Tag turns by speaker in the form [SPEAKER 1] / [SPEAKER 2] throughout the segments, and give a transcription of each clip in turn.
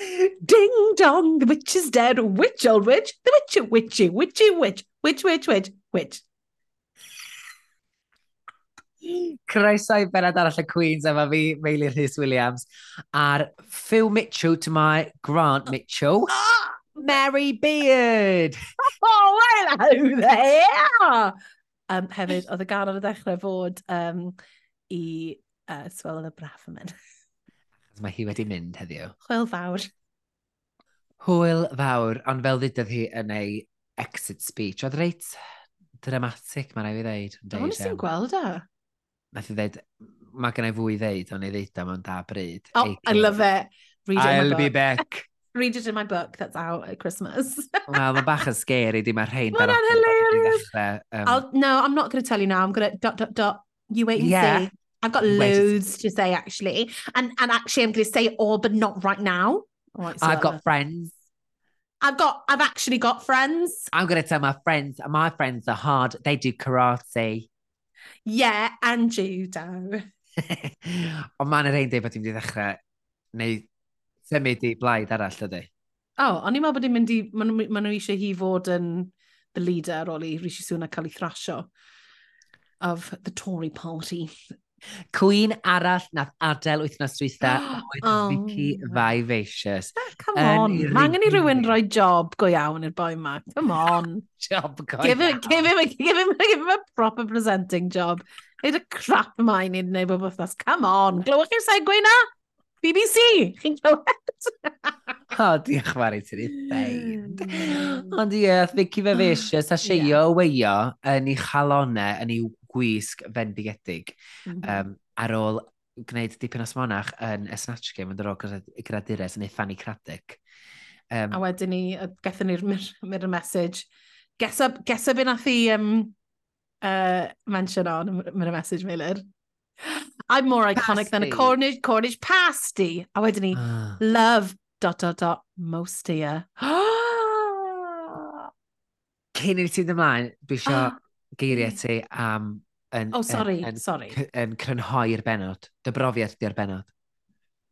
[SPEAKER 1] Ding dong, the witch is dead. Witch, old witch. The witchy, witchy, witchy, witch. Witch, witch, witch, witch.
[SPEAKER 2] Croeso i benod arall y Queens efo fi, Meili Rhys Williams, a'r Phil Mitchell to my Grant Mitchell.
[SPEAKER 1] Ah!
[SPEAKER 2] Mary Beard!
[SPEAKER 1] Oh, hello there! Um, hefyd, oedd y gan ar y dechrau fod um, i uh, swelyn y braff yn mynd
[SPEAKER 2] mae hi wedi mynd heddiw.
[SPEAKER 1] Hwyl fawr.
[SPEAKER 2] Hwyl fawr, ond fel ddudodd hi yn ei exit speech, oedd reit dramatic mae'n rhaid i ddeud.
[SPEAKER 1] O, nes i'n gweld o.
[SPEAKER 2] Nath i ddeud, mae gen i fwy i ddeud, ond i ddeud am ond da bryd.
[SPEAKER 1] Oh, I love it. Read it
[SPEAKER 2] I'll be
[SPEAKER 1] book.
[SPEAKER 2] back.
[SPEAKER 1] Read it in my book that's out at Christmas.
[SPEAKER 2] Wel, mae bach yn scary di, mae'r rhain.
[SPEAKER 1] Mae'n hilarious.
[SPEAKER 2] Um,
[SPEAKER 1] I'll, no, I'm not going to tell you now. I'm going to dot, dot, dot. You wait and
[SPEAKER 2] yeah.
[SPEAKER 1] see. I've got loads to say actually, and and actually I'm going to say it all, but not right now. Right, so
[SPEAKER 2] I've got friends.
[SPEAKER 1] I've got. I've actually got friends.
[SPEAKER 2] I'm going to tell my friends. My friends are hard. They do karate.
[SPEAKER 1] Yeah, and judo.
[SPEAKER 2] Ond mae'n rhaid dweud bod ti'n mynd i ddechrau neu symud i blaid arall ydy.
[SPEAKER 1] O, oh, o'n i'n meddwl bod i'n mynd i... Maen nhw ma eisiau hi fod yn the leader ar ôl i Rishi Sunak cael ei thrasio of the Tory party.
[SPEAKER 2] Cwyn arall nath adael wythnos dwytha oedd
[SPEAKER 1] oh,
[SPEAKER 2] Vicky Vivacious.
[SPEAKER 1] Come on, mae angen i rhywun rhoi job go iawn i'r boi ma. Come on.
[SPEAKER 2] job go
[SPEAKER 1] give him, give, him, give, him, give him a proper presenting job. Eid y crap mae ni'n gwneud bob wythnos. Come on, glywch chi'r segwe na? BBC, chi'n clywed?
[SPEAKER 2] o, diolch fawr i ti'n ei
[SPEAKER 1] ddeud.
[SPEAKER 2] Ond ie, Vicky Vivacious a Sheio yeah. weio yn ei chalonau, yn ei gwisg fendigedig
[SPEAKER 1] mm -hmm.
[SPEAKER 2] um, ar ôl gwneud dipyn o smonach yn y Snatch Game yn dod o gradures ei Fanny Craddock. Um,
[SPEAKER 1] a wedyn ni, gethon ni'r mir, mirror message. Gesa, gesa byn nath i um, uh, mention on mirror message, Meilir. I'm more iconic pasty. than a Cornish, Cornish pasty. A wedyn ni,
[SPEAKER 2] ah.
[SPEAKER 1] love, dot, dot, dot, most dear.
[SPEAKER 2] Cyn i ti ddymlaen, dwi eisiau ah. geiriau ti am Yn,
[SPEAKER 1] oh, sorry,
[SPEAKER 2] yn,
[SPEAKER 1] sorry.
[SPEAKER 2] Yn crynhoi'r benod? Dy brofiad di'r benod?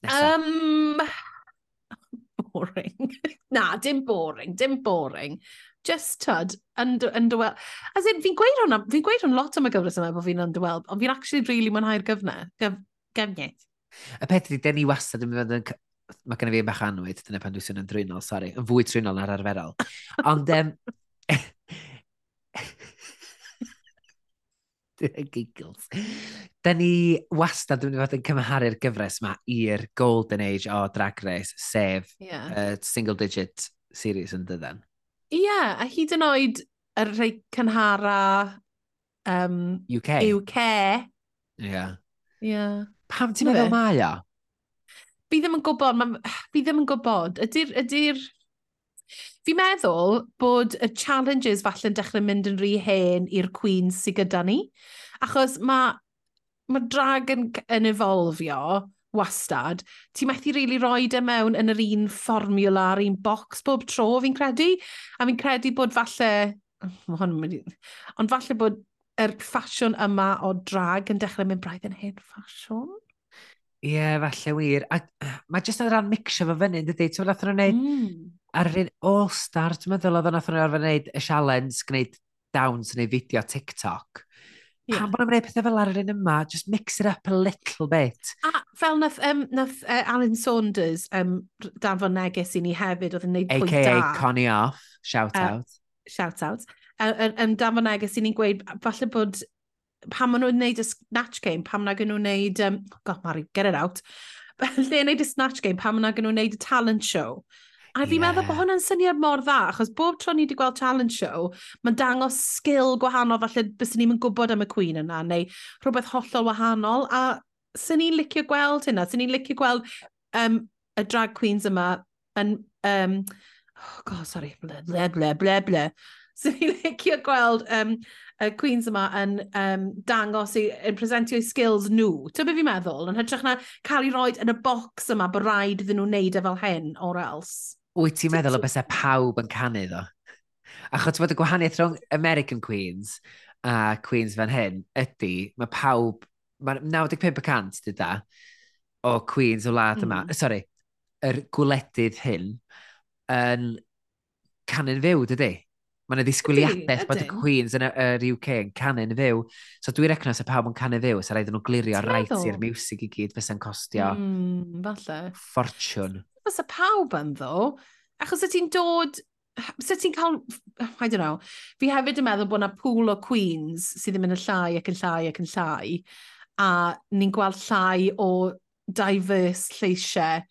[SPEAKER 2] Nesa.
[SPEAKER 1] Um, boring. Na, dim boring, dim boring. Just tyd, underwhelmed. As in, fi'n gweud hwnna, fi'n gweud hwn lot am y gyfres yma bod fi'n underwhelmed, ond fi'n actually really mwynhau'r gyfne, gyf, gefniaeth.
[SPEAKER 2] Y peth ydy, den denu wastad yn mynd yn... Mae gen i fi bach anwyd, dyna pan dwi'n yn drwynol, sori, yn fwy trwynol na'r arferol. Ond, um, Giggles. Da ni wastad yn fod yn cymharu'r gyfres yma i'r Golden Age o Drag Race, sef
[SPEAKER 1] yeah.
[SPEAKER 2] uh, single digit series yn dydden.
[SPEAKER 1] Ie, yeah, a hyd yn oed y rhai cynhara um,
[SPEAKER 2] UK.
[SPEAKER 1] UK. Ie.
[SPEAKER 2] Yeah.
[SPEAKER 1] Yeah.
[SPEAKER 2] Pam ti'n meddwl mae o?
[SPEAKER 1] Fi ddim yn gwybod, ma, fi ddim yn gwybod. Ydy'r ydy Fi'n meddwl bod y challenges falle'n dechrau mynd yn rhy hen i'r queens sydd gyda ni, achos mae ma drag yn, yn evolfio wastad, ti methu rili really roed e mewn yn yr un fformula, yr un box bob tro fi'n credu, a fi'n credu bod falle, ond falle bod yr er ffasiwn yma o drag yn dechrau mynd braidd yn hen ffasiwn.
[SPEAKER 2] Ie, yeah, falle wir. A, mae jyst yn rhan mixio fo fyny, dydy? Ti'n fath o'n gwneud
[SPEAKER 1] mm
[SPEAKER 2] ar yr un all-star, ti'n meddwl oedd o'n athyn arfer wneud y sialens, gwneud downs neu fideo TikTok.
[SPEAKER 1] Yeah.
[SPEAKER 2] Pan bod nhw'n gwneud pethau fel ar yr un yma, just mix it up a little bit.
[SPEAKER 1] A fel nath, um, nath uh, Alan Saunders um, danfon neges i ni hefyd, oedd yn gwneud pwynt da.
[SPEAKER 2] AKA Connie Off, shout out.
[SPEAKER 1] Shout out. Yn uh, um, danfon neges i ni'n gweud, falle bod pan maen nhw'n gwneud y snatch game, pan maen nhw'n gwneud, um, god Mari, get it out, lle neud y snatch game, pan maen nhw'n gwneud y talent show, A fi'n
[SPEAKER 2] yeah.
[SPEAKER 1] meddwl bod hwnna'n syniad mor dda, achos bob tro ni wedi gweld talent show, mae'n dangos sgil gwahanol, falle bys ni'n gwybod am y Queen yna, neu rhywbeth hollol wahanol, a sy'n ni'n licio gweld hynna, sy'n ni'n licio gweld um, y drag queens yma yn... Um, oh god, sorry, ble, ble, ble, ble, ble. Sy'n ni'n licio gweld um, y Queens yma yn um, dangos i, yn presentio'u skills nhw. Ti'n byd fi'n meddwl? Yn hytrach na cael ei roed yn y box yma bod rhaid iddyn nhw wneud e fel hyn or else.
[SPEAKER 2] Wyt ti'n meddwl o bethau pawb yn canu ddo? Achos bod y gwahaniaeth rhwng American Queens a Queens fan hyn ydy, mae pawb, mae 95% dyda o Queens o wlad yma,
[SPEAKER 1] mm.
[SPEAKER 2] sorry, yr gwledydd hyn yn canu'n fyw, dydy? Mae yna ddisgwyliadaeth bod y Queens yn yr UK yn canu'n fyw. So dwi'n recno se pawb yn canu'n fyw, so rhaid nhw'n
[SPEAKER 1] glirio'r
[SPEAKER 2] rhaid i'r music i gyd fysa'n costio
[SPEAKER 1] mm, falle.
[SPEAKER 2] ffortiwn
[SPEAKER 1] fysa pawb yn ddo, achos y ti'n dod, sy ti'n cael, I don't know, fi hefyd yn meddwl bod yna pŵl o queens sydd ddim yn y llai ac yn llai ac yn llai, a ni'n gweld llai o diverse lleisiau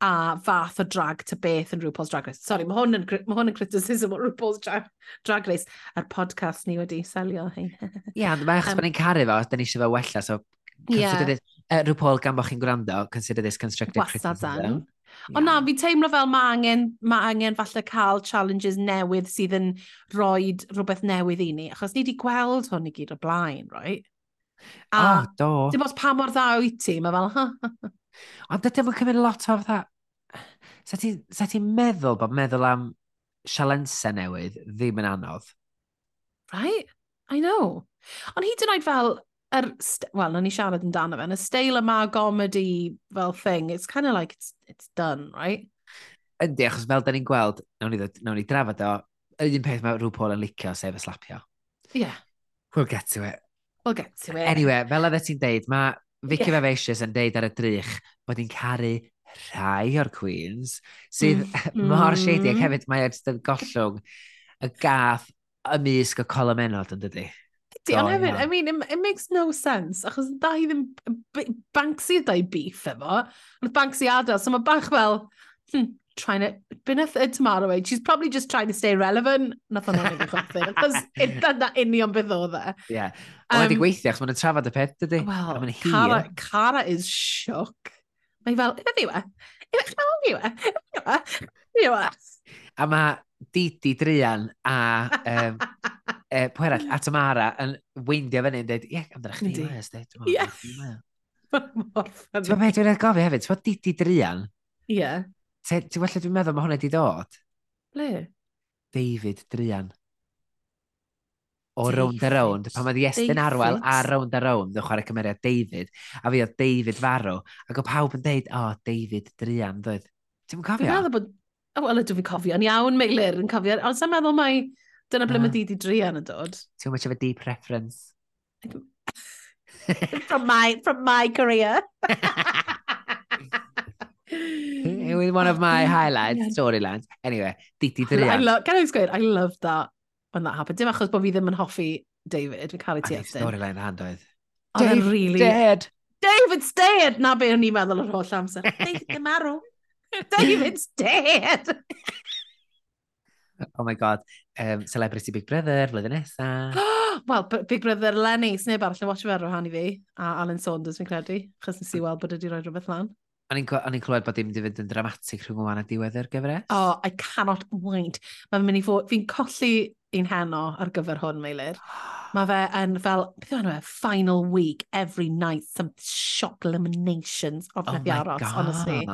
[SPEAKER 1] a fath o drag to beth yn RuPaul's Drag Race. Sorry, mae hwn yn, ma hwn yn criticism o RuPaul's Drag, drag Race a'r podcast ni wedi selio hyn.
[SPEAKER 2] Ie, yeah, mae achos
[SPEAKER 1] um,
[SPEAKER 2] bod ni'n caru fo, da ni eisiau fe wella, so yeah. this, uh, RuPaul gan bod chi'n gwrando, consider this constructive
[SPEAKER 1] Wastad
[SPEAKER 2] criticism. Dan.
[SPEAKER 1] Ond na, fi'n teimlo fel mae angen, ma angen falle cael challenges newydd sydd yn rhoi rhywbeth newydd i ni, achos ni wedi gweld hwn i gyd o blaen, right? A oh,
[SPEAKER 2] do.
[SPEAKER 1] dim os pa mor dda wyt ti, mae fel...
[SPEAKER 2] Ond dydym yn cymryd lot o fatha... Sa ti'n ti meddwl bod meddwl am sialensau newydd ddim yn anodd?
[SPEAKER 1] Right? I know. Ond hyd yn oed fel, er, well, o'n ni siarad amdano fe, y steil yma gomedi fel thing, it's kind of like, it's, it's done, right?
[SPEAKER 2] Yndi, achos fel da ni'n gweld, nawn ni, nawn ni drafod o, yr un peth mae rhyw Paul yn licio, sef y slapio.
[SPEAKER 1] Yeah.
[SPEAKER 2] We'll get to it.
[SPEAKER 1] We'll get to it.
[SPEAKER 2] Anyway, fel oedd ti'n deud, mae Vicky yeah. Vavacious yn deud ar y drych bod hi'n caru rhai o'r Queens, sydd
[SPEAKER 1] mm.
[SPEAKER 2] mor shady ac hefyd mae'r e gollwng y gath ymysg o colomenod yn dydy.
[SPEAKER 1] Ydy, ond hefyd, I mean, it, it makes no sense, achos da i ddim, Banksy yda i beef efo, ond Banksy adael, so mae bach fel, hm, trying to, been a third tomorrow away, she's probably just trying to stay relevant, nath o'n rhaid i chwthin, achos dyna union beth oedd e.
[SPEAKER 2] Yeah. Um, Wedi gweithio, achos mae'n trafod y peth, dydy?
[SPEAKER 1] Wel, Cara, Cara is shook. Mae fel, ife ddiwe? Ife chmel ddiwe? Ife ddiwe? Ddiwe?
[SPEAKER 2] A mae Didi Drian a um, e, Pwerall a Tamara yn weindio fyny yn dweud, ie, yeah, amdano chdi,
[SPEAKER 1] Wes,
[SPEAKER 2] dweud, dwi'n
[SPEAKER 1] meddwl. Ie.
[SPEAKER 2] Ti'n meddwl, dwi'n gofio hefyd, ti'n meddwl Didi Drian?
[SPEAKER 1] Ie.
[SPEAKER 2] Yeah. Ti'n well dwi'n meddwl mae hwnna wedi dod?
[SPEAKER 1] Ble?
[SPEAKER 2] David Drian. O
[SPEAKER 1] David.
[SPEAKER 2] Round a Round, pan mae Iestyn Arwel a Round a Round yn chwarae cymeriad David, a fi oedd David Farrow, ac o pawb yn deud, o, oh, David Drian, dweud. Ti'n cofio?
[SPEAKER 1] Dwi'n meddwl bod Oh, Wel, ydw fi'n cofio'n iawn, Meilir, yn cofio. Ond sa'n meddwl mai dyna ble mae ah. Didi drian yn dod.
[SPEAKER 2] Too much of a deep reference.
[SPEAKER 1] from my, from my career.
[SPEAKER 2] It was one of my highlights, storylines. Anyway, Didi
[SPEAKER 1] di
[SPEAKER 2] drian.
[SPEAKER 1] I love, can I just go? I love that when that happened. Dim achos bod fi ddim yn hoffi David, fi'n cael
[SPEAKER 2] caru
[SPEAKER 1] ti eithaf.
[SPEAKER 2] Storyline handoedd.
[SPEAKER 1] Oedd e'n really...
[SPEAKER 2] Dead!
[SPEAKER 1] David's dead! Na be o'n i'n meddwl yr holl amser. David ddim arw. David's dead!
[SPEAKER 2] oh my god, um, Celebrity Big Brother, flwyddyn nesa.
[SPEAKER 1] Wel, Big Brother Lenny, sneb arall yn watch fe ar rohan i fi, a Alan Saunders, fi'n credu, chos nes i weld bod wedi rhoi rhywbeth lan.
[SPEAKER 2] O'n i'n clywed bod dim wedi fynd yn dramatig rhwng o'n a diwedd ar gyfer
[SPEAKER 1] oh, I cannot wait. Mae'n mynd i fod, fi'n colli un heno ar gyfer hwn, Meilir. Mae fe yn fel, beth yw enw final week, every night, some shock eliminations
[SPEAKER 2] o
[SPEAKER 1] Peth
[SPEAKER 2] oh
[SPEAKER 1] Aros, honestly.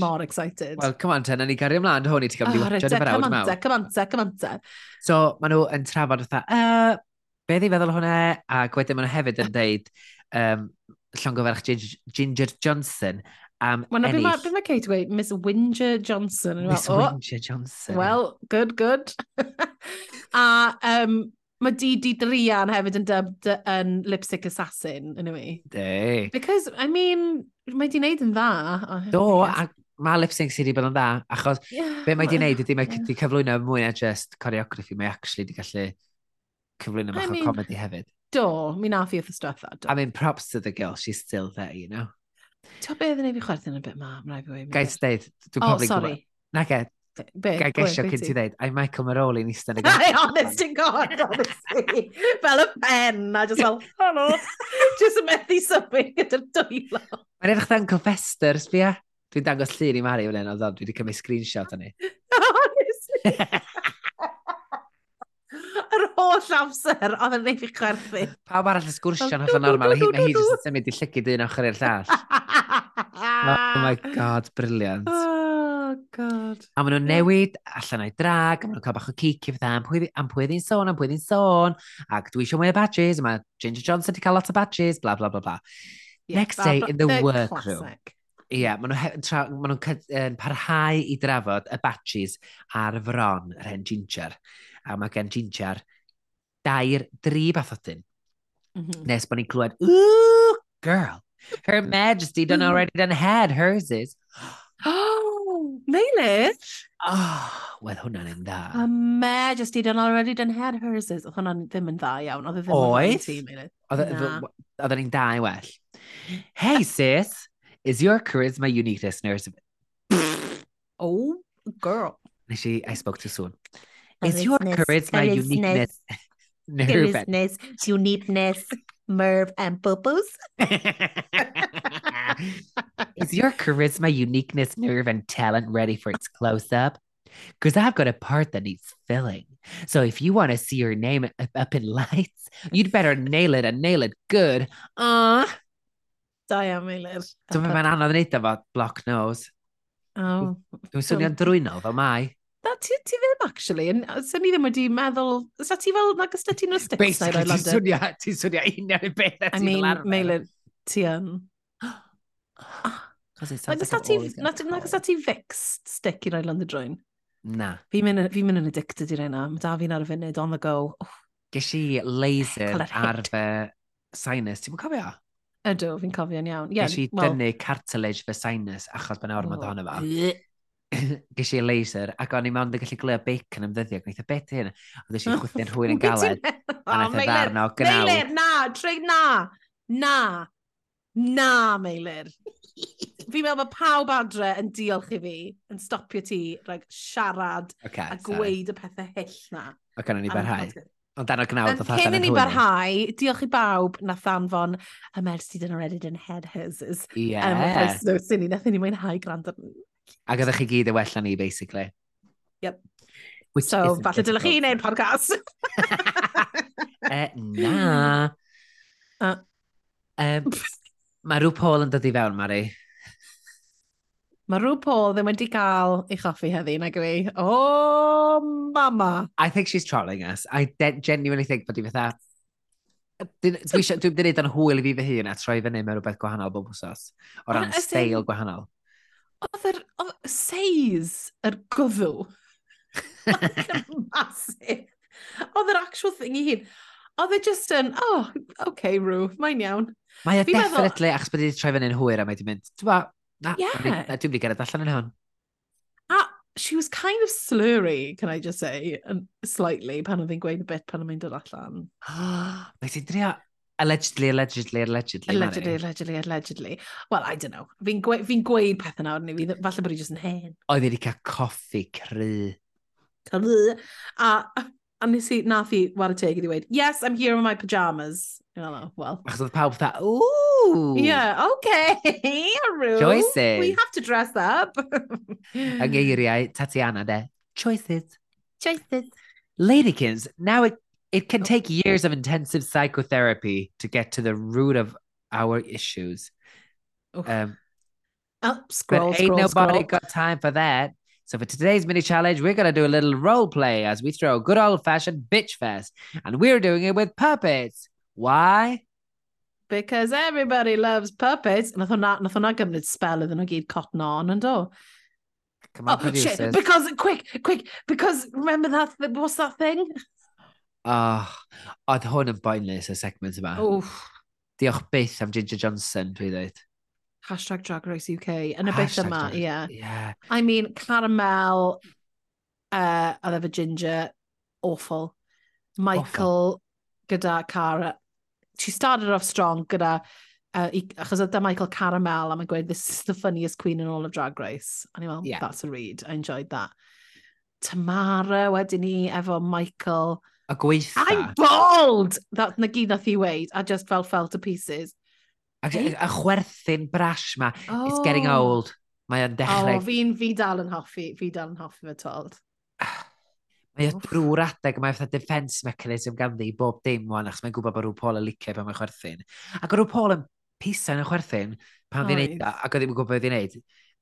[SPEAKER 1] More excited.
[SPEAKER 2] Wel, come on te, na ni gario ymlaen hwn i ti gael
[SPEAKER 1] oh,
[SPEAKER 2] watcha dy brawd
[SPEAKER 1] mawr. Come on te, come on te,
[SPEAKER 2] So, maen nhw yn trafod fatha, uh, be ddi feddwl hwnna, ac wedyn maen nhw hefyd yn deud, um, llongoferch Ginger Johnson am
[SPEAKER 1] um,
[SPEAKER 2] ennill.
[SPEAKER 1] Mae ma Kate dweud, Miss Winger Johnson.
[SPEAKER 2] Miss
[SPEAKER 1] well, oh,
[SPEAKER 2] Winger Johnson.
[SPEAKER 1] Well, good, good. A um, mae Didi Drian hefyd yn dubbed yn Lipstick Assassin, yn yw e?
[SPEAKER 2] De.
[SPEAKER 1] Because, I mean, mae di wneud yn dda.
[SPEAKER 2] Do, a mae lip-sync sydd wedi bod yn dda, achos
[SPEAKER 1] yeah,
[SPEAKER 2] be mae
[SPEAKER 1] wedi'i
[SPEAKER 2] wneud ydy mae wedi cyflwyno mwy na just choreography, mae actually wedi gallu cyflwyno mach
[SPEAKER 1] I
[SPEAKER 2] mean, o comedy hefyd.
[SPEAKER 1] Do, mi na fi wrth y stuff that.
[SPEAKER 2] I mean, props to the girl, she's still there, you know.
[SPEAKER 1] Ti'n beth yn ei fi chwerthin yn y bit ma, mae'n rhaid i fi weid.
[SPEAKER 2] Gais deud, dwi'n
[SPEAKER 1] oh,
[SPEAKER 2] probably...
[SPEAKER 1] Sorry. Gwybod.
[SPEAKER 2] Na ge,
[SPEAKER 1] Gael
[SPEAKER 2] gesio cyn
[SPEAKER 1] ti
[SPEAKER 2] ddeud, ai Michael Maroli yn eistedd yn
[SPEAKER 1] Ai, honest in God, honestly. fel y pen, a just fel, helo, just yn methu sybyn gyda'r dwylo.
[SPEAKER 2] Mae'n edrych dan cofester, sbia. Dwi'n dangos llun i Mari fel hyn, ond dwi wedi cymryd screenshot o'n ni.
[SPEAKER 1] honestly. Yr holl amser, oedd yn neud fi chwerthu.
[SPEAKER 2] Pawb arall y sgwrsio'n hollol normal, a hi mae hi jyst yn symud i llygyd un ochr i'r llall. oh my god, briliant
[SPEAKER 1] god.
[SPEAKER 2] A maen nhw'n newid allan o'i drag, a maen nhw'n cael bach o cici fatha am pwy, am pwy ddyn sôn, am pwy ddyn sôn, ac dwi eisiau mwy o badges, a mae Ginger Johnson wedi cael lot o badges, bla bla bla bla. Yeah, Next day in the workroom. Ie, yeah, maen nhw'n ma nhw parhau i drafod y batches ar fron yr hen Ginger. A mae gen Ginger dair dri bathodyn.
[SPEAKER 1] Mm -hmm.
[SPEAKER 2] Nes bod ni'n clywed, ooh, girl, her majesty done already done had hers is.
[SPEAKER 1] Oh! Meilir!
[SPEAKER 2] Oh, ah, wedd hwnna'n un dda.
[SPEAKER 1] A Majesty done already done had hers is. Oedd hwnna'n ddim yn dda iawn. Oedd ddim yn dda i
[SPEAKER 2] Oedd? Oedd
[SPEAKER 1] Na.
[SPEAKER 2] f- Oedden ni'n da i well. Hey sis, is your charisma uniqueness nurse?
[SPEAKER 1] Oh, girl.
[SPEAKER 2] Nes i, I spoke too soon. Is your charisma uniqueness?
[SPEAKER 1] Charisness, uniqueness, Merv and Bubbles.
[SPEAKER 2] Is your charisma, uniqueness, nerve, and talent ready for its close up? Because I've got a part that needs filling. So if you want to see your name up- in lights, you'd better nail it and nail it good. Ah.
[SPEAKER 1] Uh, iawn, Meilir.
[SPEAKER 2] so mae'n anodd yn neud efo block nose.
[SPEAKER 1] Oh.
[SPEAKER 2] Dwi'n swnio'n drwynol fel mai.
[SPEAKER 1] Na, ti, ti ddim actually. Swn ni ddim wedi meddwl... Sa ti fel, nag ysda ti'n nhw sticks na i roi London?
[SPEAKER 2] Basically, ti'n swnio union y beth
[SPEAKER 1] a
[SPEAKER 2] ti'n fel arfer. I
[SPEAKER 1] mean,
[SPEAKER 2] Meilyn,
[SPEAKER 1] ti
[SPEAKER 2] yn...
[SPEAKER 1] Nag ysda ti fixed stick i roi London drwy'n?
[SPEAKER 2] Na.
[SPEAKER 1] Fi'n mynd, fi mynd yn addicted i'r reina. Mae da fi'n ar y funud, on the go. Oh.
[SPEAKER 2] Ges i laser ar fy sinus. Ti'n cofio?
[SPEAKER 1] Ydw, fi'n cofio'n iawn. Yeah,
[SPEAKER 2] Ges i
[SPEAKER 1] well,
[SPEAKER 2] dynnu cartilage fy sinus achos by'n ormod
[SPEAKER 1] oh.
[SPEAKER 2] ma ddono
[SPEAKER 1] fa.
[SPEAKER 2] ges i laser, ac o'n i mewn yn gallu glio bacon am ddyddiau, gwneud y beth hyn. A ddys i'n chwythu'n rhywun yn galed, a nath
[SPEAKER 1] y
[SPEAKER 2] e ddarno, gnaw.
[SPEAKER 1] Meilir, na, treig na, na, na, Meilir. Fi'n meddwl bod pawb adre yn diolch i fi, yn stopio ti, rhaid siarad
[SPEAKER 2] okay,
[SPEAKER 1] a gweud y pethau hyll na.
[SPEAKER 2] Ac okay,
[SPEAKER 1] ni
[SPEAKER 2] barhau. Ond dan o gnawd oedd
[SPEAKER 1] hatan
[SPEAKER 2] yn
[SPEAKER 1] ni barhau, diolch i bawb na ddanfon y mersi dyn nhw'n edrych yn head hers.
[SPEAKER 2] Ie. Yeah.
[SPEAKER 1] Um, oes nhw, sy'n ni, nath ni mwynhau gwrando
[SPEAKER 2] Ac oeddech chi gyd y well na ni, basically.
[SPEAKER 1] Yep.
[SPEAKER 2] Which
[SPEAKER 1] so, falle dylech chi wneud podcast.
[SPEAKER 2] eh, na.
[SPEAKER 1] Uh.
[SPEAKER 2] Um, mae rhyw Paul yn dod i fewn, Mari.
[SPEAKER 1] Mae rhyw Paul ddim wedi cael ei choffi heddi, na gwi. Oh, mama.
[SPEAKER 2] I think she's trolling us. I genuinely think bod i fatha... Dwi ddim wedi gwneud yn hwyl i fi fy hun a troi fyny mewn rhywbeth gwahanol bob wsos. O ran steil gwahanol.
[SPEAKER 1] Oedd yr oedd seis yr gwddw. massive. Oedd yr actual thing i hun. Oedd e just yn, oh, okay, Rw, mae'n iawn.
[SPEAKER 2] Mae e definitely, achos bod i wedi troi fyny'n hwyr a mae wedi mynd, dwi'n ba, na,
[SPEAKER 1] yeah.
[SPEAKER 2] na, dwi'n mynd i gyrraedd allan yn hwn.
[SPEAKER 1] A she was kind of slurry, can I just say, slightly, pan oedd hi'n gweud y bit pan oedd hi'n dod allan.
[SPEAKER 2] Mae ti'n drio Allegedly, allegedly, allegedly.
[SPEAKER 1] Allegedly,
[SPEAKER 2] Mari.
[SPEAKER 1] allegedly, allegedly. Well, I don't know. Fi'n gwe fi gweud pethau nawr, ni, fi, falle bod i jyst yn hen.
[SPEAKER 2] Oedd wedi cael coffi cry.
[SPEAKER 1] Cry. A, a nes i, nath i war y teg i ddweud, yes, I'm here in my pyjamas. You know, well.
[SPEAKER 2] Achos oedd pawb dda, ooh.
[SPEAKER 1] Yeah, okay, Aru.
[SPEAKER 2] Choices.
[SPEAKER 1] We have to dress up.
[SPEAKER 2] Yng ngeiriau Tatiana de, choices.
[SPEAKER 1] Choices.
[SPEAKER 2] Ladykins, now it it can take years of intensive psychotherapy to get to the root of our issues.
[SPEAKER 1] Oof.
[SPEAKER 2] Um,
[SPEAKER 1] Oh, scroll,
[SPEAKER 2] but ain't
[SPEAKER 1] scroll,
[SPEAKER 2] nobody
[SPEAKER 1] scroll.
[SPEAKER 2] got time for that. So for today's mini challenge, we're going to do a little role play as we throw a good old fashioned bitch fest. And we're doing it with puppets. Why?
[SPEAKER 1] Because everybody loves puppets. Nath hwnna, nath hwnna gymryd spel iddyn nhw gyd cotton on and do.
[SPEAKER 2] Come on, and
[SPEAKER 1] Oh, shit, because, quick, quick, because remember that, what's that thing?
[SPEAKER 2] Oh, oedd hwn yn boenus y segment yma.
[SPEAKER 1] Oof.
[SPEAKER 2] Diolch byth am Ginger Johnson, dwi ddweud.
[SPEAKER 1] Hashtag Drag Race UK. Yn y
[SPEAKER 2] byth
[SPEAKER 1] yma,
[SPEAKER 2] ie.
[SPEAKER 1] Yeah.
[SPEAKER 2] yeah.
[SPEAKER 1] I mean, Caramel, uh, a ddefa Ginger, awful. Michael awful. gyda Cara. She started off strong gyda uh, achos oedd Michael Caramel a mae'n gweud, this is the funniest queen in all of Drag Race. A ni'n meddwl,
[SPEAKER 2] yeah.
[SPEAKER 1] that's a read. I enjoyed that. Tamara wedyn ni efo Michael
[SPEAKER 2] A gweitha...
[SPEAKER 1] I'm bold! That, na gyd nath i weid, I just fell fell to pieces.
[SPEAKER 2] A, a chwerthin brash ma, oh. it's getting
[SPEAKER 1] oh.
[SPEAKER 2] old. Mae o'n dechrau...
[SPEAKER 1] Oh, fi'n fi dal yn hoffi, fi dal yn hoffi fe told.
[SPEAKER 2] Mae o drwy'r adeg, mae fatha defence mechanism ganddi bob dim wan, achos mae'n gwybod bod rhyw Paul yn licio pan mae'n chwerthin. Ac rhyw Paul yn pisa yn y chwerthin pan nice.
[SPEAKER 1] ddi'n
[SPEAKER 2] neud ac oedd ddim yn gwybod beth i'n neud.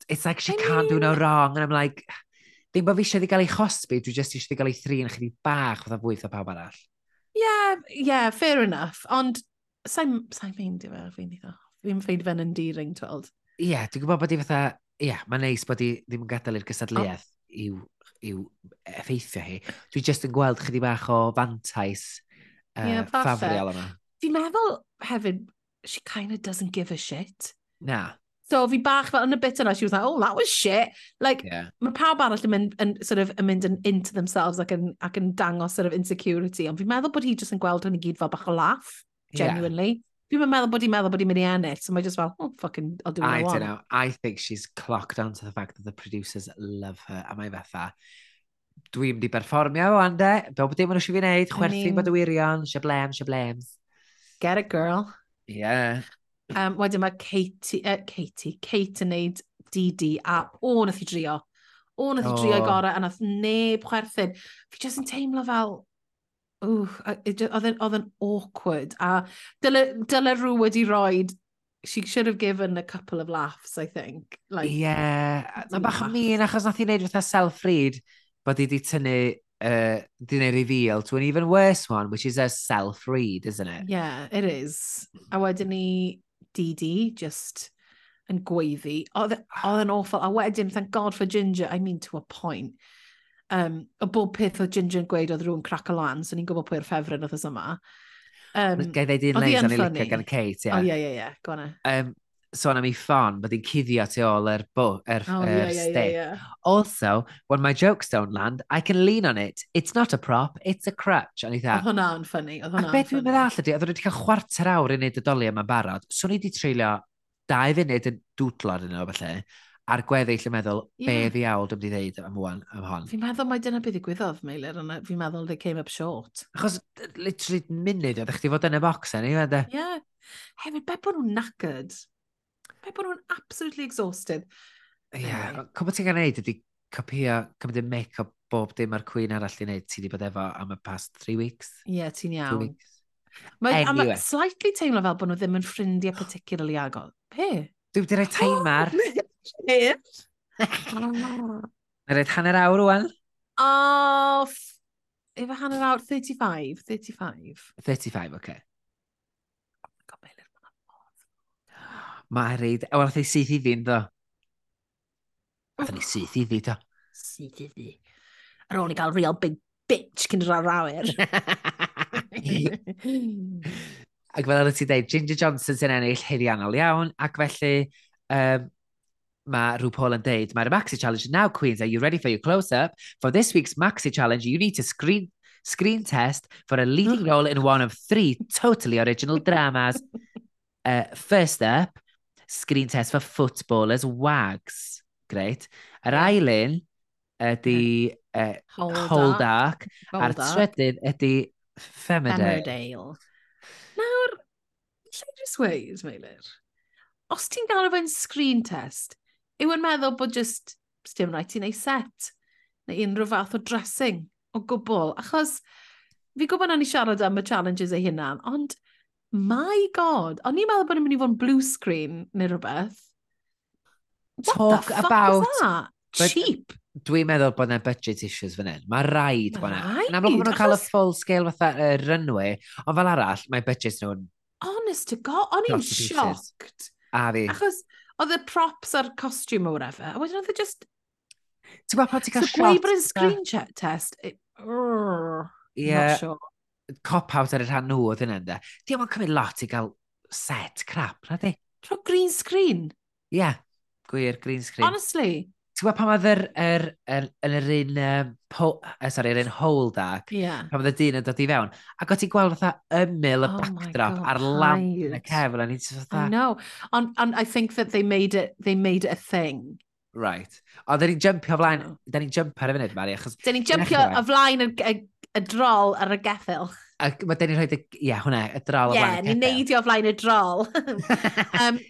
[SPEAKER 2] It's like she
[SPEAKER 1] I
[SPEAKER 2] can't mean... do no wrong, and I'm like, Ddim bod fi eisiau gael ei chosbi, dwi jyst eisiau gael ei thrin chydig bach fatha fwyth o pawb arall.
[SPEAKER 1] Yeah, yeah, fair enough. Ond sa'n sa i fe, fi'n iddo. Fi'n ffeindio fe'n endearing, tweld.
[SPEAKER 2] Ie, yeah, dwi'n gwybod bod i fatha... Ie, yeah, mae'n neis bod i ddim yn gadael i'r gysadleuaeth oh. i'w, iw effeithio hi. Dwi jyst yn gweld chydig bach o fantais uh, yeah, ffafriol yma.
[SPEAKER 1] Fi'n meddwl hefyd, she kind of doesn't give a shit.
[SPEAKER 2] Na.
[SPEAKER 1] So fi bach fel yn y bit yna, she was like, oh, that was shit. Like, yeah. mae pawb arall yn mynd, yn, sort of, yn mynd yn into themselves ac yn, ac yn dangos sort of insecurity. Ond fi'n meddwl bod hi just yn gweld hwn i gyd fel bach o laff, genuinely. Yeah. Fi'n meddwl bod hi'n meddwl bod hi'n mynd i ennill, so mae just fel, oh, fucking, I'll do what I, I want.
[SPEAKER 2] I don't know. I think she's clocked on to the fact that the producers love her. A mae fatha, dwi'n mynd i berfformio o ande, fel bod dim ond eisiau fi wneud, chwerthu bod y wirion, siablem, siablems.
[SPEAKER 1] Get it, girl.
[SPEAKER 2] Yeah.
[SPEAKER 1] Um, wedyn mae Katie, uh, Katie, Kate yn neud DD a o nath i drio. O nath i drio oh. gorau a nath neb chwerthin. Fi jyst yn teimlo fel, oedd yn awkward. A dyle, dyle rhyw wedi roed, she should have given a couple of laughs, I think. Like,
[SPEAKER 2] yeah, mae bach o mi'n achos nath i wneud fatha self-read bod i wedi tynnu uh, di wneud reveal to an even worse one, which is a self-read, isn't it?
[SPEAKER 1] Yeah, it is. A wedyn ni DD, just yn gweiddi. Oedd e- ah. yn awful. A wedyn, thank God for Ginger, I mean to a point. Um, o bob peth oedd Ginger yn gweud oedd rhywun crack o lan, so ni'n gwybod pwy'r ffefryn oedd yma.
[SPEAKER 2] Um, Gai ddeud un leis o'n i licio gan Kate,
[SPEAKER 1] ie. O, ie, ie, ie, go.
[SPEAKER 2] Um, sôn am ei ffon, bod hi'n cuddio tu ôl yr bo, er, oh, er yeah, yeah, yeah, yeah. Also, when my jokes don't land, I can lean on it. It's not a prop, it's a crutch. O'n i dda. Oedd
[SPEAKER 1] hwnna'n ffynnu. Oedd hwnna'n
[SPEAKER 2] ffynnu. A beth dwi'n meddwl ydy, oedd wedi cael chwarter awr i wneud y doli yma barod, so ni wedi treulio dau funud yn dwdlod yn o falle, a'r gweddill yn meddwl, yeah. be fi awl dwi'n wedi ddeud am, wan, am hon.
[SPEAKER 1] Fi'n meddwl mai dyna beth ddigwyddodd, Meilir, ond fi'n meddwl they came up short.
[SPEAKER 2] Achos, literally, munud oedd eich di fod yn y box, yn ei,
[SPEAKER 1] Ie. Yeah. Hefyd, be bod nhw'n knackered? Mae bod nhw'n absolutely exhausted.
[SPEAKER 2] Ie, yeah, cwbl ti'n gael neud ydy copio, cymryd y mic o bob dim mae'r cwyn arall i wneud ti wedi bod efo am y past three weeks.
[SPEAKER 1] Ie, yeah, ti'n iawn. Mae anyway. Slightly teimlo fel bod nhw ddim yn ffrindiau particularly agol. Pe?
[SPEAKER 2] Dwi wedi rhoi timer.
[SPEAKER 1] Pe?
[SPEAKER 2] Mae'n rhaid hanner awr rwan.
[SPEAKER 1] Oh, efo hanner awr, 35, 35.
[SPEAKER 2] 35, oce. Okay. Maerid. A wnaeth ei syth i ddi'n do. Wnaeth ei syth i ddi do.
[SPEAKER 1] Syth i ddi. Ar ôl i gael real big bitch cyn rhaid rawer.
[SPEAKER 2] ac fel arwyt ti dweud, Ginger Johnson sy'n ennill heirianol iawn, ac felly um, mae rhyw Paul yn dweud, mae'r Maxi Challenge now, Queens, are you ready for your close-up? For this week's Maxi Challenge, you need to screen screen test for a leading role in one of three totally original dramas. Uh, first up, screen test for footballers, wags. Great. Yr ail un ydy uh, e, Hold Dark. a'r trydydd ydy Femmerdale. Femmerdale.
[SPEAKER 1] Nawr, lle jyst weis, Meilir? Os ti'n gael efo'n screen test, yw yn meddwl bod just, dim rhaid ti'n ei set, neu unrhyw fath o dressing o gwbl, achos fi gwybod na ni siarad am y challenges ei hunan, ond My god, o'n i'n meddwl bod yn mynd i fod yn blue screen neu rhywbeth. What Talk the fuck about... was that? But uh, Cheap.
[SPEAKER 2] Dwi'n meddwl bod yna budget issues fan hyn. Mae rhaid bod yna. Yn amlwg bod nhw'n cael y full scale fatha uh, runway, ond fel arall, mae budget nhw'n...
[SPEAKER 1] Honest to god, o'n i'n shocked.
[SPEAKER 2] A fi.
[SPEAKER 1] Achos oedd y props a'r costume o whatever, a wedyn oedd e just...
[SPEAKER 2] Ti'n gwybod pa ti'n cael
[SPEAKER 1] shot? So gweud bod yn screen test, it... Urgh, yeah. Not sure
[SPEAKER 2] cop-out ar y rhan nhw oedd yna ynda. Di o'n cymryd lot i gael set crap, na di?
[SPEAKER 1] Tro green screen?
[SPEAKER 2] Ie, yeah, gwir, green screen.
[SPEAKER 1] Honestly?
[SPEAKER 2] Ti'n gwybod pan oedd yr, yr, yr, yr, yr un, um, po, uh, sorry, yr un hole da,
[SPEAKER 1] yeah.
[SPEAKER 2] pan oedd y dyn yn dod i fewn, ac o ti'n gweld fatha ymyl y oh backdrop a'r lamp yn y cefn, a ni'n fatha...
[SPEAKER 1] I know, on, on, I think that they made it, they made it a thing.
[SPEAKER 2] Right. O, da ni'n jumpio flaen, oh. da ni'n jumpio ar y funud, Mari, achos...
[SPEAKER 1] Da ni'n jumpio e. o flaen y y drol ar y geffil.
[SPEAKER 2] A mae dyn ni'n rhoi, ie, yeah, hwnna, y drol yeah, o flaen y
[SPEAKER 1] geffil. Ie, ni'n neidio o flaen y drol. um,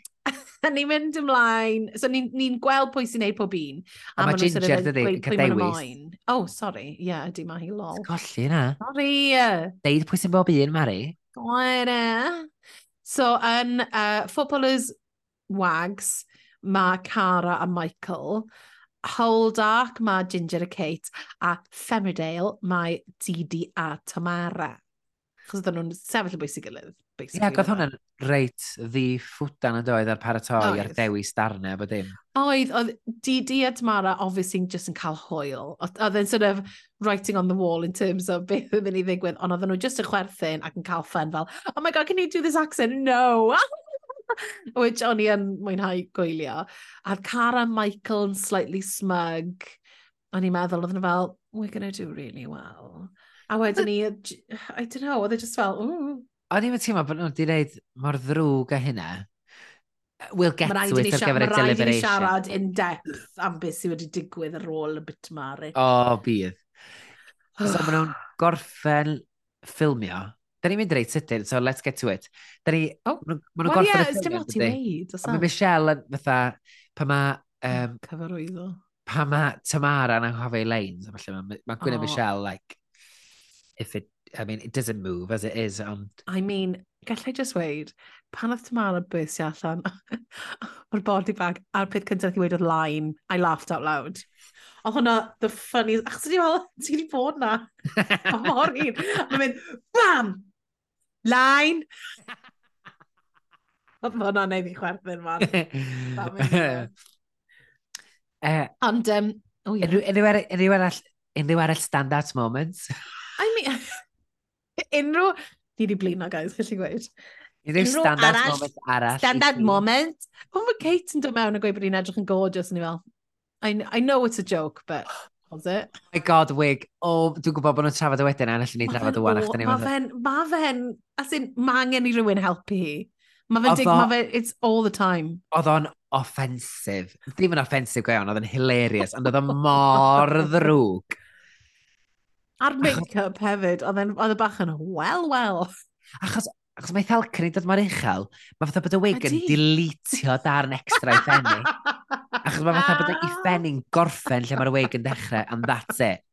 [SPEAKER 1] a ni'n mynd ymlaen, so ni'n ni, gweld pwy sy'n neud pob un.
[SPEAKER 2] A, a mae Ginger dydy yn cadewis.
[SPEAKER 1] Oh, sorry, ie, yeah, di mae hi lol.
[SPEAKER 2] Golli na.
[SPEAKER 1] Sorry.
[SPEAKER 2] Deud pwy sy'n bob un, Mari.
[SPEAKER 1] Gwere. So, yn uh, footballers wags, mae Cara a Michael Whole Dark mae Ginger a Kate a Femmerdale mae Didi a Tamara. Chos oedden nhw'n sefyll y bwysig gilydd.
[SPEAKER 2] Ie, yeah,
[SPEAKER 1] goth e.
[SPEAKER 2] hwnna'n reit ddi ffwdan yn doedd ar paratoi ar dewis darnau bod dim.
[SPEAKER 1] Oedd, oedd Didi a Tamara obviously just yn cael hwyl. Oedd yn sort of writing on the wall in terms of beth yn mynd i ddigwydd, ond oedden nhw just yn chwerthin ac yn cael ffen fel, oh my god, can you do this accent? No! Which o'n i yn mwynhau gwylio. A Cara Michael yn slightly smug. O'n i'n meddwl, oedd nhw fel, we're gonna do really well. A wedyn ni, I don't know, oedd e just fel, ooh.
[SPEAKER 2] O'n i'n teimlo bod nhw wedi gwneud mor ddrwg a hynna. We'll get to it ar gyfer y
[SPEAKER 1] deliberation. Mae i ni siarad in depth am beth sydd wedi digwydd ar ôl y bit mari.
[SPEAKER 2] O, bydd. so maen nhw'n gorffen ffilmio Da ni'n mynd reit sydyn, so let's get to it. Da ni,
[SPEAKER 1] oh,
[SPEAKER 2] maen nhw'n gorffen y
[SPEAKER 1] ffilm. Wel,
[SPEAKER 2] ie,
[SPEAKER 1] dim ond
[SPEAKER 2] i Mae Michelle yn fatha, pa ma... Um,
[SPEAKER 1] Cyfarwyddo.
[SPEAKER 2] Pa ma Tamara yn anghofio ei leins, falle mae ma Gwyneth
[SPEAKER 1] oh.
[SPEAKER 2] Michelle, like, if it, I mean, it doesn't move as it is, ond...
[SPEAKER 1] I mean, gallai just weid, pan oedd Tamara bwysio allan o'r body bag, a'r peth cyntaf i weid oedd line, I laughed out loud oedd hwnna the funniest, achos ti'n meddwl, ti wedi bod na, a mor un, Mae'n mynd, bam, Lain! Oedd hwnna'n neud i chwerthin fan.
[SPEAKER 2] Eh,
[SPEAKER 1] Ond, um, oh, yeah.
[SPEAKER 2] unrhyw, unrhyw, arall, unrhyw arall standout moments?
[SPEAKER 1] I mean, unrhyw... Ni di blino, guys, gallu gweud.
[SPEAKER 2] Unrhyw standout
[SPEAKER 1] arall,
[SPEAKER 2] moment arall.
[SPEAKER 1] Standout moment? Pan mae Kate yn dod mewn a gweud bod hi'n edrych yn gorgeous, ni fel, I, I know it's a joke, but was it?
[SPEAKER 2] Oh my god, wig. O, oh, dwi'n gwybod bod nhw'n trafod y wedyn, a allan ni trafod y wan. Mae
[SPEAKER 1] fe'n, ma fe'n, as in, ma angen i rhywun helpu hi. Ma fe'n dig, ma fe, it's all the time.
[SPEAKER 2] Oedd o'n offensif. Ddim yn offensif go oedd yn hilarious, ond oedd o'n mor ddrwg.
[SPEAKER 1] A'r make-up hefyd, oedd y bach yn well, well.
[SPEAKER 2] Achos, achos mae Thalcyn i dod mor uchel, mae fatha bod y wig yn dilitio darn extra i ffenni. Achos mae fatha bod y ah. ffenni'n gorffen lle mae'r wig yn dechrau, and that's it.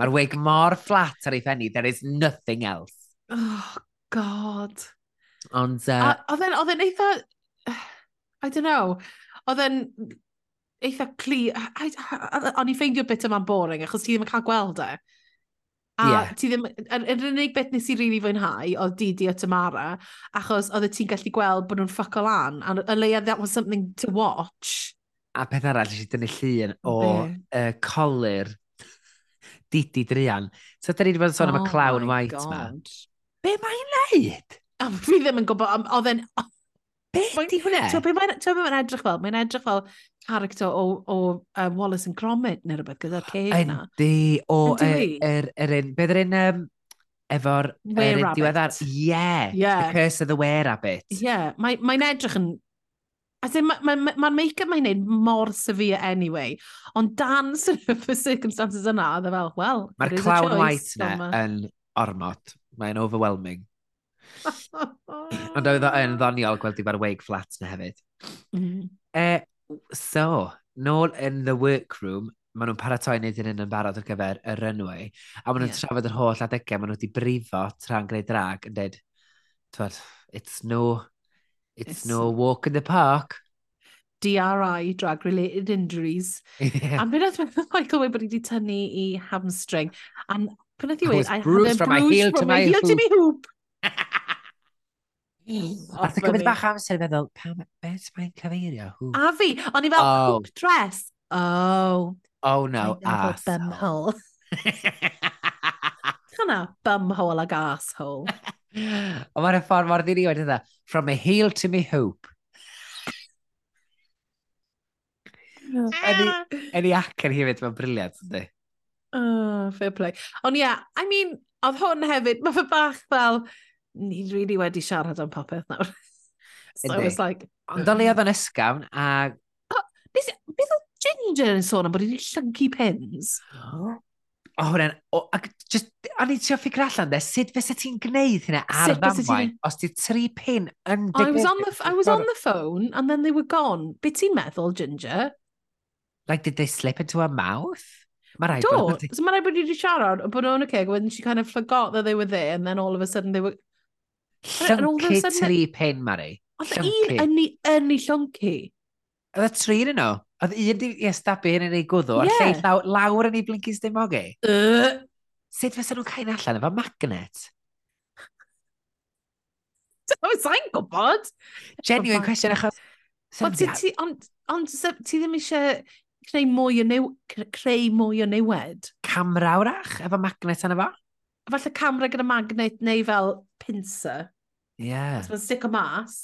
[SPEAKER 2] Mae'r wig mor flat ar ei ffenni, there is nothing else.
[SPEAKER 1] Oh, god.
[SPEAKER 2] Ond... Uh,
[SPEAKER 1] oedd e'n oedd e'n eitha... I don't know. Oedd e'n eitha cli... O'n i ffeindio bit yma'n boring, achos ti ddim yn cael gweld e. A
[SPEAKER 2] yeah.
[SPEAKER 1] ti ddim... Yr, yr unig beth nes i rili really fwynhau oedd Didi o Tamara, achos oedd ti'n gallu gweld bod nhw'n ffuck o lan, and y leia that was something to watch
[SPEAKER 2] a peth arall eisiau dynnu llun o uh, colir Didi Drian. So, da ni wedi bod yn sôn am y
[SPEAKER 1] oh
[SPEAKER 2] clown white ma. Be mae'n neud?
[SPEAKER 1] Oh, fi ddim yn gwybod, oedd e'n...
[SPEAKER 2] Be di hwnna?
[SPEAKER 1] Ti'n be mae'n edrych fel? Mae'n edrych fel character o, o um, Wallace and Gromit neu rhywbeth gyda'r ceg na.
[SPEAKER 2] Yndi, o yr un... Beth yr un... Um, efo'r... Were
[SPEAKER 1] rabbit.
[SPEAKER 2] Ie, yeah,
[SPEAKER 1] yeah.
[SPEAKER 2] the curse of the were rabbit.
[SPEAKER 1] Ie, yeah. mae'n mae edrych yn As in, mae'r ma, ma, ma make-up mae'n neud mor severe anyway, ond dan sort of y circumstances yna, oedd e fel, well,
[SPEAKER 2] Mae'r clown light na yn ormod. Mae'n overwhelming. ond oedd yn ddoniol gweld i fo'r wake flat na hefyd.
[SPEAKER 1] Mm.
[SPEAKER 2] Uh, so, nôl in the workroom, maen nhw'n paratoi wneud yn yn barod ar gyfer y runway, a maen nhw'n
[SPEAKER 1] yeah.
[SPEAKER 2] trafod yr holl adegau, maen nhw wedi brifo tra'n gwneud drag yn dweud, it's no It's,
[SPEAKER 1] it's
[SPEAKER 2] no walk in the park.
[SPEAKER 1] DRI, drag related injuries.
[SPEAKER 2] Yeah.
[SPEAKER 1] And beth oedd Michael wedi wedi tynnu i hamstring. A beth oedd i weid,
[SPEAKER 2] I
[SPEAKER 1] had
[SPEAKER 2] a bruise from my heel to my,
[SPEAKER 1] heel to my hoop.
[SPEAKER 2] Nath i gymryd bach amser i feddwl, beth mae'n cyfeirio?
[SPEAKER 1] A fi, o'n i fel,
[SPEAKER 2] oh.
[SPEAKER 1] hoop dress. Oh.
[SPEAKER 2] Oh no, ass.
[SPEAKER 1] Bumhole. Kind of bumhole ag asshole.
[SPEAKER 2] Ond mae'r ffordd mor ddiri wedi dda. From a heel to me hoop. Oh. Yn i acen hefyd, mae'n briliant, ydy.
[SPEAKER 1] Oh, fair play. Ond ie, yeah, I mean, oedd hwn hefyd, mae fe bach fel, ni'n really wedi siarad am popeth nawr. so I was like...
[SPEAKER 2] Ond o'n i oedd yn ysgafn, a...
[SPEAKER 1] Beth oedd Ginger yn sôn am bod hi'n llyncu pins?
[SPEAKER 2] O, hwnna'n... Ac just, o'n i'n trio ffigur allan, de, sut fysa ti'n gwneud hynna ar ddamwain os ti'n tri pin yn digwydd?
[SPEAKER 1] I was, on the, I was on the phone and then they were gone. Be ti'n meddwl, Ginger?
[SPEAKER 2] Like, did they slip into her mouth? Mae rhaid bod...
[SPEAKER 1] Do, so mae rhaid bod wedi siarad, bod nhw'n okay, when she kind of forgot that they were there and then all of a sudden they were...
[SPEAKER 2] Llyncu tri pin, Mari.
[SPEAKER 1] Ond un yn ei llyncu.
[SPEAKER 2] Oedd y tri yn nhw? Oedd un di estabu yn ei gwddw, a'r yeah. lle lawr yn ei blincus dim ogi.
[SPEAKER 1] Uh.
[SPEAKER 2] Sut fysa nhw'n cael allan efo magnet?
[SPEAKER 1] Sa'n gwybod?
[SPEAKER 2] Genuine question achos...
[SPEAKER 1] Ond ti, ti, on, on, ti ddim eisiau creu mwy o, new, creu mwy o newid?
[SPEAKER 2] Camra wrach efo magnet yna fo?
[SPEAKER 1] Falle camera gyda magnet neu fel pincer.
[SPEAKER 2] Ie. Yeah.
[SPEAKER 1] Mae'n stick o mas.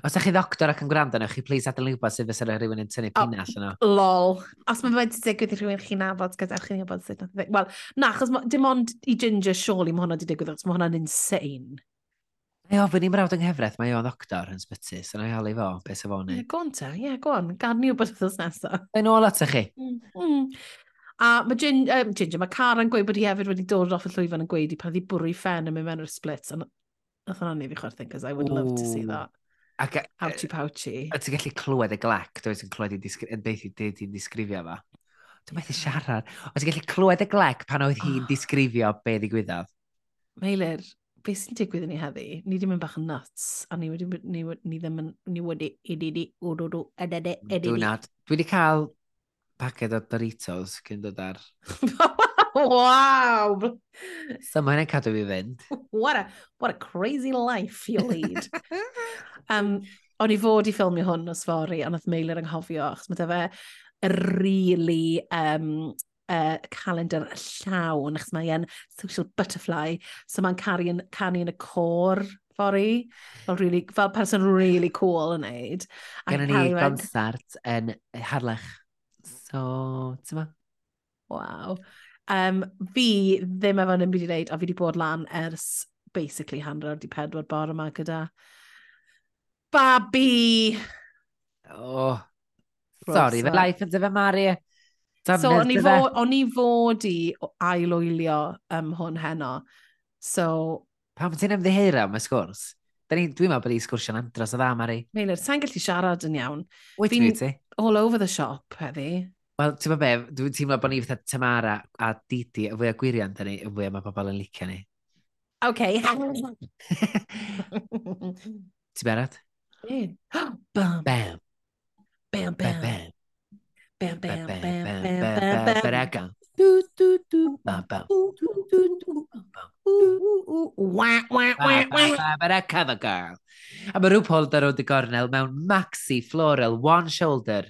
[SPEAKER 2] Os ydych chi ddoctor ac yn gwrando nhw, chi please adael ni wybod sydd fysa rhywun yn tynnu pinall yno.
[SPEAKER 1] Lol. Os mae wedi digwydd i rhywun chi'n nabod, gyda chi'n gwybod sut nath Wel, na, achos dim ond i Ginger surely mae hwnna wedi digwydd, achos mae hwnna'n insane.
[SPEAKER 2] Mae ofyn i'n mrawd yng Nghyfraith, mae o'n ddoctor yn sbyty, so na i holi fo, beth sef o'n i.
[SPEAKER 1] Ie, gwan te, ie, gwan, gad ni wybod wrthos nesaf.
[SPEAKER 2] Mae'n ôl at chi.
[SPEAKER 1] Mm. A mae Gin, um, Ginger, mae Cara'n gweud bod hi hefyd wedi dod off y llwyfan yn gweud i pan ddi bwrw i ffen yn mynd mewn i'r splits, and nath hwnna'n neu fi chwerthin, because I would Ooh. love to see that.
[SPEAKER 2] Ac, e,
[SPEAKER 1] Ouchy pouchy.
[SPEAKER 2] E, a ti'n gallu clywed y glac, dwi'n clywed yn beth i'n disgrifio fa. Dwi'n methu siarad. O ti'n gallu clywed y glec pan oedd hi'n disgrifio be ddigwyddodd?
[SPEAKER 1] Meilir, beth sy'n digwydd i ni heddi? Ni ddim yn bach yn nuts, a ni wedi, ni, ni ddim yn, ni wedi, edidi, ododo, edede, edidi.
[SPEAKER 2] Dwi'n Dwi wedi cael paced o Doritos cyn dod ar...
[SPEAKER 1] Waw!
[SPEAKER 2] So mae'n ei cadw fi fynd.
[SPEAKER 1] What a, what a crazy life you lead. um, o'n i fod i ffilmio hwn os fori, ond oedd Meilir yn anghofio, achos mae fe really um, uh, calendar llawn, achos mae e'n social butterfly, so mae'n caru, canu yn y cor fory, fel, really, fel person really cool yn neud.
[SPEAKER 2] Gynna ni gonsart yn Harlech. So, ti'n ma?
[SPEAKER 1] Waw. Um, fi ddim efo byd i wneud, a fi wedi bod lan ers basically hanner di pedwar bore yma gyda babi.
[SPEAKER 2] Oh, sorry, fe life yn dyfa Mari.
[SPEAKER 1] So, o'n i, fod, on i fod i ailwylio um, hwn heno. So...
[SPEAKER 2] Pam ti'n ymddeheir am y sgwrs? Dwi'n meddwl bod i sgwrsio'n andros o dda, Mari.
[SPEAKER 1] Meilir, sa'n gallu siarad yn iawn.
[SPEAKER 2] Wyt ti'n ti?
[SPEAKER 1] All over the shop, heddi.
[SPEAKER 2] Wel, ti'n be, dwi'n teimlo bod ni fatha Tamara a Didi y fwy o gwirion dyn ni, y fwy o mae pobl yn licio ni.
[SPEAKER 1] OK.
[SPEAKER 2] ti'n barod?
[SPEAKER 1] Bam.
[SPEAKER 2] Bam.
[SPEAKER 1] Bam,
[SPEAKER 2] bam.
[SPEAKER 1] Bam,
[SPEAKER 2] bam,
[SPEAKER 1] bam,
[SPEAKER 2] bam,
[SPEAKER 1] bam,
[SPEAKER 2] bam,
[SPEAKER 1] Do,
[SPEAKER 2] do,
[SPEAKER 1] do.
[SPEAKER 2] Bam,
[SPEAKER 1] bam. Do, do, do. Wah, wah, wah, wah.
[SPEAKER 2] But a cover girl. A mae rhyw polder o dy gornel mewn maxi floral one shoulder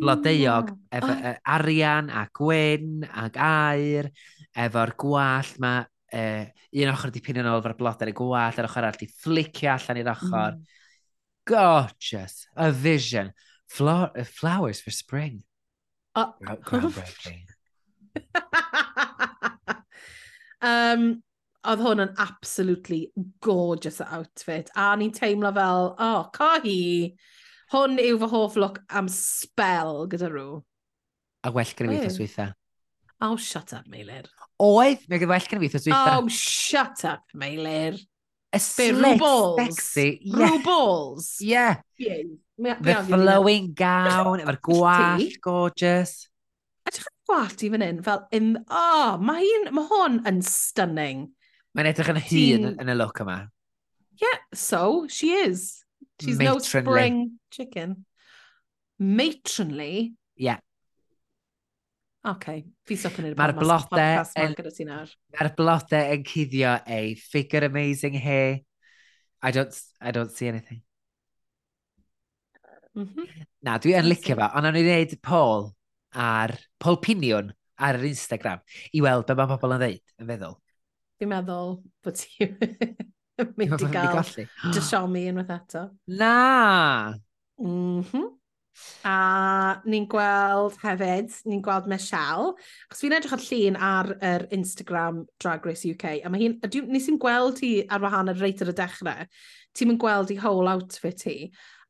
[SPEAKER 2] blodeuog
[SPEAKER 1] oh.
[SPEAKER 2] efo
[SPEAKER 1] oh.
[SPEAKER 2] E, arian a gwyn ac air, efo'r gwallt ma uh, un ochr di pin yn ôl efo'r blodau y gwallt, yr ochr arall di flicio allan i'r ochr.
[SPEAKER 1] Mm.
[SPEAKER 2] Gorgeous, a vision, Flo flowers for spring.
[SPEAKER 1] Oh.
[SPEAKER 2] Groundbreaking.
[SPEAKER 1] um, oedd hwn yn absolutely gorgeous outfit. A ni'n teimlo fel, oh, co hi, Hwn yw fy hoff look am spell gyda rhyw.
[SPEAKER 2] A well gen i fi thosweitha.
[SPEAKER 1] Oh, shut up, Meilir.
[SPEAKER 2] Oedd, mae gen well gen i fi thosweitha.
[SPEAKER 1] Oh, shut up, Meilir.
[SPEAKER 2] A
[SPEAKER 1] slick,
[SPEAKER 2] sexy.
[SPEAKER 1] Rhyw balls.
[SPEAKER 2] Yeah. yeah.
[SPEAKER 1] The
[SPEAKER 2] flowing gown, efo'r gwallt, gorgeous.
[SPEAKER 1] A ti'n gwallt i fan hyn, fel, in, oh, mae ma hwn yn stunning.
[SPEAKER 2] Mae'n edrych yn hun yn y look yma.
[SPEAKER 1] Yeah, so she is. She's
[SPEAKER 2] matronly.
[SPEAKER 1] no spring chicken. Matronly?
[SPEAKER 2] Yeah.
[SPEAKER 1] Okay, fi sop yn
[SPEAKER 2] Mae'r blodau... Mae'r blodau yn cuddio a figure amazing hair. I don't, I don't see anything.
[SPEAKER 1] Mm.
[SPEAKER 2] Na, dwi yn licio fo, ond o'n i wneud Paul ar Paul Pinion ar yr Instagram i weld be mae pobl yn ddeud, yn feddwl.
[SPEAKER 1] Fi'n meddwl bod ti... mynd i gael dysiomi unwaith eto.
[SPEAKER 2] Na!
[SPEAKER 1] Mm -hmm. A ni'n gweld hefyd, ni'n gweld Michelle, achos fi'n edrych ar llun ar yr Instagram Drag Race UK, a mae hi'n, nes i'n gweld hi ar wahan ar reit ar y dechrau, ti'n mynd gweld hi whole outfit hi,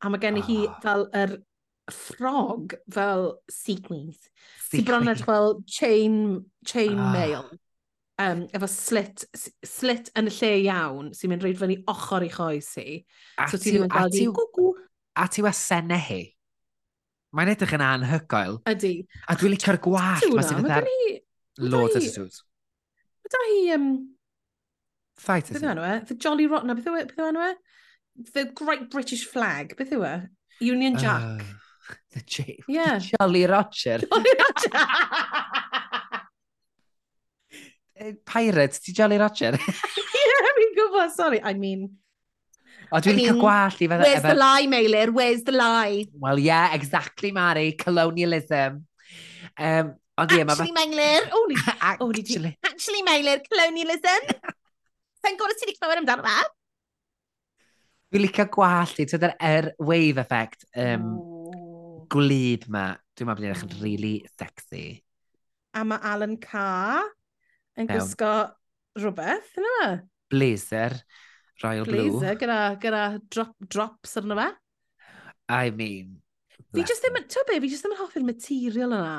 [SPEAKER 1] a mae gen i oh. hi
[SPEAKER 2] ah.
[SPEAKER 1] fel yr ffrog fel sequins. Sequins.
[SPEAKER 2] Si
[SPEAKER 1] bron edrych fel chain, chain
[SPEAKER 2] ah. oh.
[SPEAKER 1] mail um, efo slit, slit yn y lle iawn sy'n mynd reid fyny ochr i choes hi.
[SPEAKER 2] A
[SPEAKER 1] so ti ddim yn
[SPEAKER 2] cael
[SPEAKER 1] di...
[SPEAKER 2] A ti wasenne hi. Mae'n edrych yn anhygoel.
[SPEAKER 1] Ydy.
[SPEAKER 2] A dwi'n licio'r gwallt. Mae sy'n fatha'r
[SPEAKER 1] Lord
[SPEAKER 2] Attitude.
[SPEAKER 1] Mae da hi... Um,
[SPEAKER 2] Fight, e?
[SPEAKER 1] beth yw e? The Jolly Rotten, beth yw enw e? The Great British Flag, beth yw e? Union Jack.
[SPEAKER 2] Uh, the, J
[SPEAKER 1] yeah.
[SPEAKER 2] the Jolly Roger.
[SPEAKER 1] Jolly Roger!
[SPEAKER 2] Pirate, ti Jolly Roger?
[SPEAKER 1] Ie, fi'n gwybod, sorry, I mean...
[SPEAKER 2] O, dwi'n
[SPEAKER 1] I mean, cael
[SPEAKER 2] gwallt i fydda...
[SPEAKER 1] Where's
[SPEAKER 2] efe...
[SPEAKER 1] the lie, Meilir? Where's the lie?
[SPEAKER 2] Well, yeah, exactly, Mari. Colonialism. Um, ond ie, mae...
[SPEAKER 1] Actually, Meilir. Oh, ni...
[SPEAKER 2] actually.
[SPEAKER 1] actually, Meilir, colonialism. Sa'n gwrdd ti wedi clywed amdano fe?
[SPEAKER 2] Dwi'n licio gwallt i, tyda'r er wave effect um,
[SPEAKER 1] oh.
[SPEAKER 2] gwlyb ma. Dwi'n meddwl bod yn edrych yn really sexy.
[SPEAKER 1] A mae Alan Carr yn
[SPEAKER 2] Iawn.
[SPEAKER 1] gwisgo rhywbeth, yna?
[SPEAKER 2] Blazer, Royal Blazer, Blue.
[SPEAKER 1] Blazer, gyda, gyda drop, drops arno fe.
[SPEAKER 2] I mean...
[SPEAKER 1] Fi just ddim, ti'n be, fi just ddim yn hoffi'r material yna.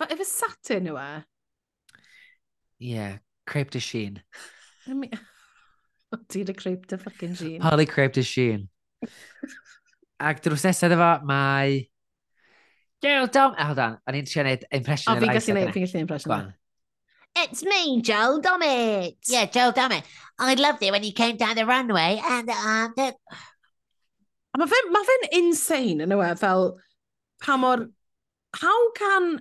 [SPEAKER 1] Fa, efo satin yw e?
[SPEAKER 2] Yeah, crepe de sheen.
[SPEAKER 1] I mean, ti'n y crepe de fucking sheen.
[SPEAKER 2] Holly crepe de sheen. Ac drws nesaf efo, mae... Gerald Dom... Hold on, o'n i'n trio gwneud impression
[SPEAKER 1] i'r
[SPEAKER 2] Isaac.
[SPEAKER 1] O,
[SPEAKER 2] fi'n
[SPEAKER 1] gallu neud, fi'n gallu impression.
[SPEAKER 3] It's me, Joel Dommett. Yeah, Joel Dommett. I loved it when you came down the runway and... Um, the...
[SPEAKER 1] Mae fe'n ma fe insane yn yw e, fel pa mor... How can...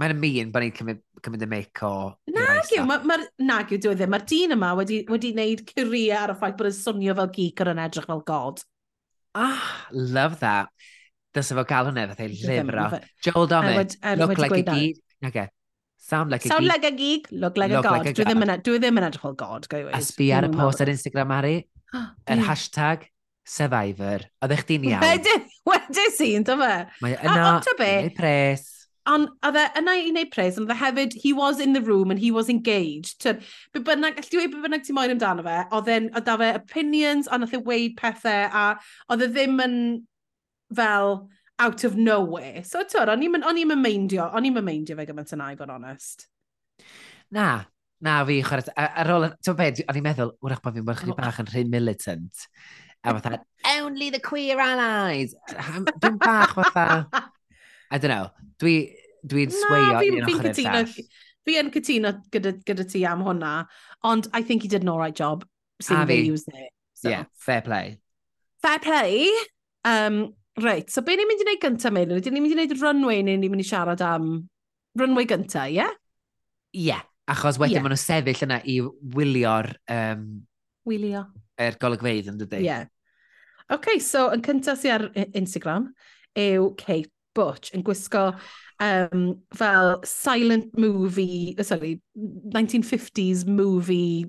[SPEAKER 2] Mae'n mean bod ni'n cymryd, cymryd y mic o...
[SPEAKER 1] Nag yw, ma, ma, nag yw dwi ddim. Mae'r dyn yma wedi, wedi wneud cyria ar y ffaith bod yn swnio fel geek ar yn edrych fel god.
[SPEAKER 2] Ah, love that. Dysa fo gael hwnna, fath ei lyfr o. Joel Dommett, look like a geek. Okay. Sound like a
[SPEAKER 1] Sound
[SPEAKER 2] geek.
[SPEAKER 1] Sound like a geek, look like
[SPEAKER 2] look
[SPEAKER 1] a god.
[SPEAKER 2] Like
[SPEAKER 1] dwi ddim yn dwi ddim yna dychol god, go i weid.
[SPEAKER 2] A sbi ar y post ar Instagram, Mari. Yr hashtag Survivor. Oedd eich di'n iawn.
[SPEAKER 1] Wedys i'n, dyma.
[SPEAKER 2] Mae
[SPEAKER 1] yna,
[SPEAKER 2] yna pres.
[SPEAKER 1] Ond oedd e yna i wneud pres, ond hefyd, he was in the room and he was engaged. Tyd, be bynnag, allai dweud be bynnag ti'n moyn amdano fe, oedd e'n, oedd da fe opinions, ond oedd e weid pethau, a oedd e ddim yn fel out of nowhere. So tyd, o'n i'n o'n i'n meindio, o'n i'n meindio fe gymaint yna, i bod honest.
[SPEAKER 2] Na, na fi, chwarae, ar ôl, ti'n beth, o'n i'n meddwl, wrach bod fi'n bach bach yn rhy militant. A fatha, only the queer allies. Dwi'n bach fatha, I don't know, dwi'n
[SPEAKER 1] dwi, dwi
[SPEAKER 2] sweio
[SPEAKER 1] i'n
[SPEAKER 2] ochr i'r sall.
[SPEAKER 1] Fi yn cytuno gyda, gyda ti am hwnna, ond I think he did an alright job seeing
[SPEAKER 2] that
[SPEAKER 1] he was. So.
[SPEAKER 2] Yeah, fair play.
[SPEAKER 1] Fair play. Um, Reit, so be ni'n mynd i wneud gyntaf, Meilin? Ydyn ni'n mynd i wneud runway neu ni'n mynd i siarad am runway gyntaf, ie? Yeah?
[SPEAKER 2] Ie, yeah, achos wedyn yeah. maen nhw sefyll yna i wylio'r... Um,
[SPEAKER 1] Wylio.
[SPEAKER 2] Er golygfeidd yn dydy.
[SPEAKER 1] Ie. Yeah. OK, so yn cyntaf sy'n ar Instagram yw Kate Butch yn gwisgo um, fel silent movie, sorry, 1950s movie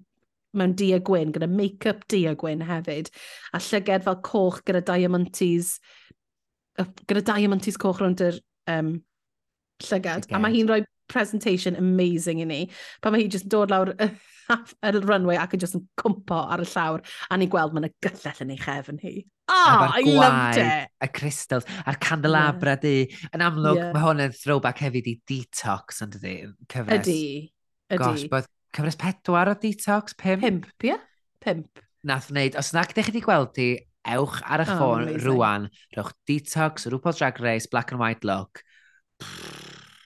[SPEAKER 1] mewn dia gwyn, gyda make-up dia gwyn hefyd, a llyged fel coch gyda diamantes gyda diamantis coch rownd yr um, llygad, okay. a mae hi'n rhoi presentation amazing i ni, pa mae hi jyst dod lawr yr runway ac yn jyst yn cwmpo ar y llawr, a ni gweld mae'n y gyllell yn ei chefn hi. Oh, I
[SPEAKER 2] gwaed, loved
[SPEAKER 1] it!
[SPEAKER 2] Y crystals, a'r candelabra yeah. di. Yn amlwg,
[SPEAKER 1] yeah.
[SPEAKER 2] mae hwn yn throwback hefyd i detox, yn ydy, cyfres.
[SPEAKER 1] Ydy, ydy.
[SPEAKER 2] Gosh, bod cyfres pedwar o detox, pimp?
[SPEAKER 1] Pimp, ie? Yeah? Pimp.
[SPEAKER 2] Nath wneud, os nag ydych chi wedi gweld di ewch ar eich
[SPEAKER 1] oh,
[SPEAKER 2] ffôn
[SPEAKER 1] amazing.
[SPEAKER 2] rwan, rhowch detox, rhywbeth drag race, black and white look.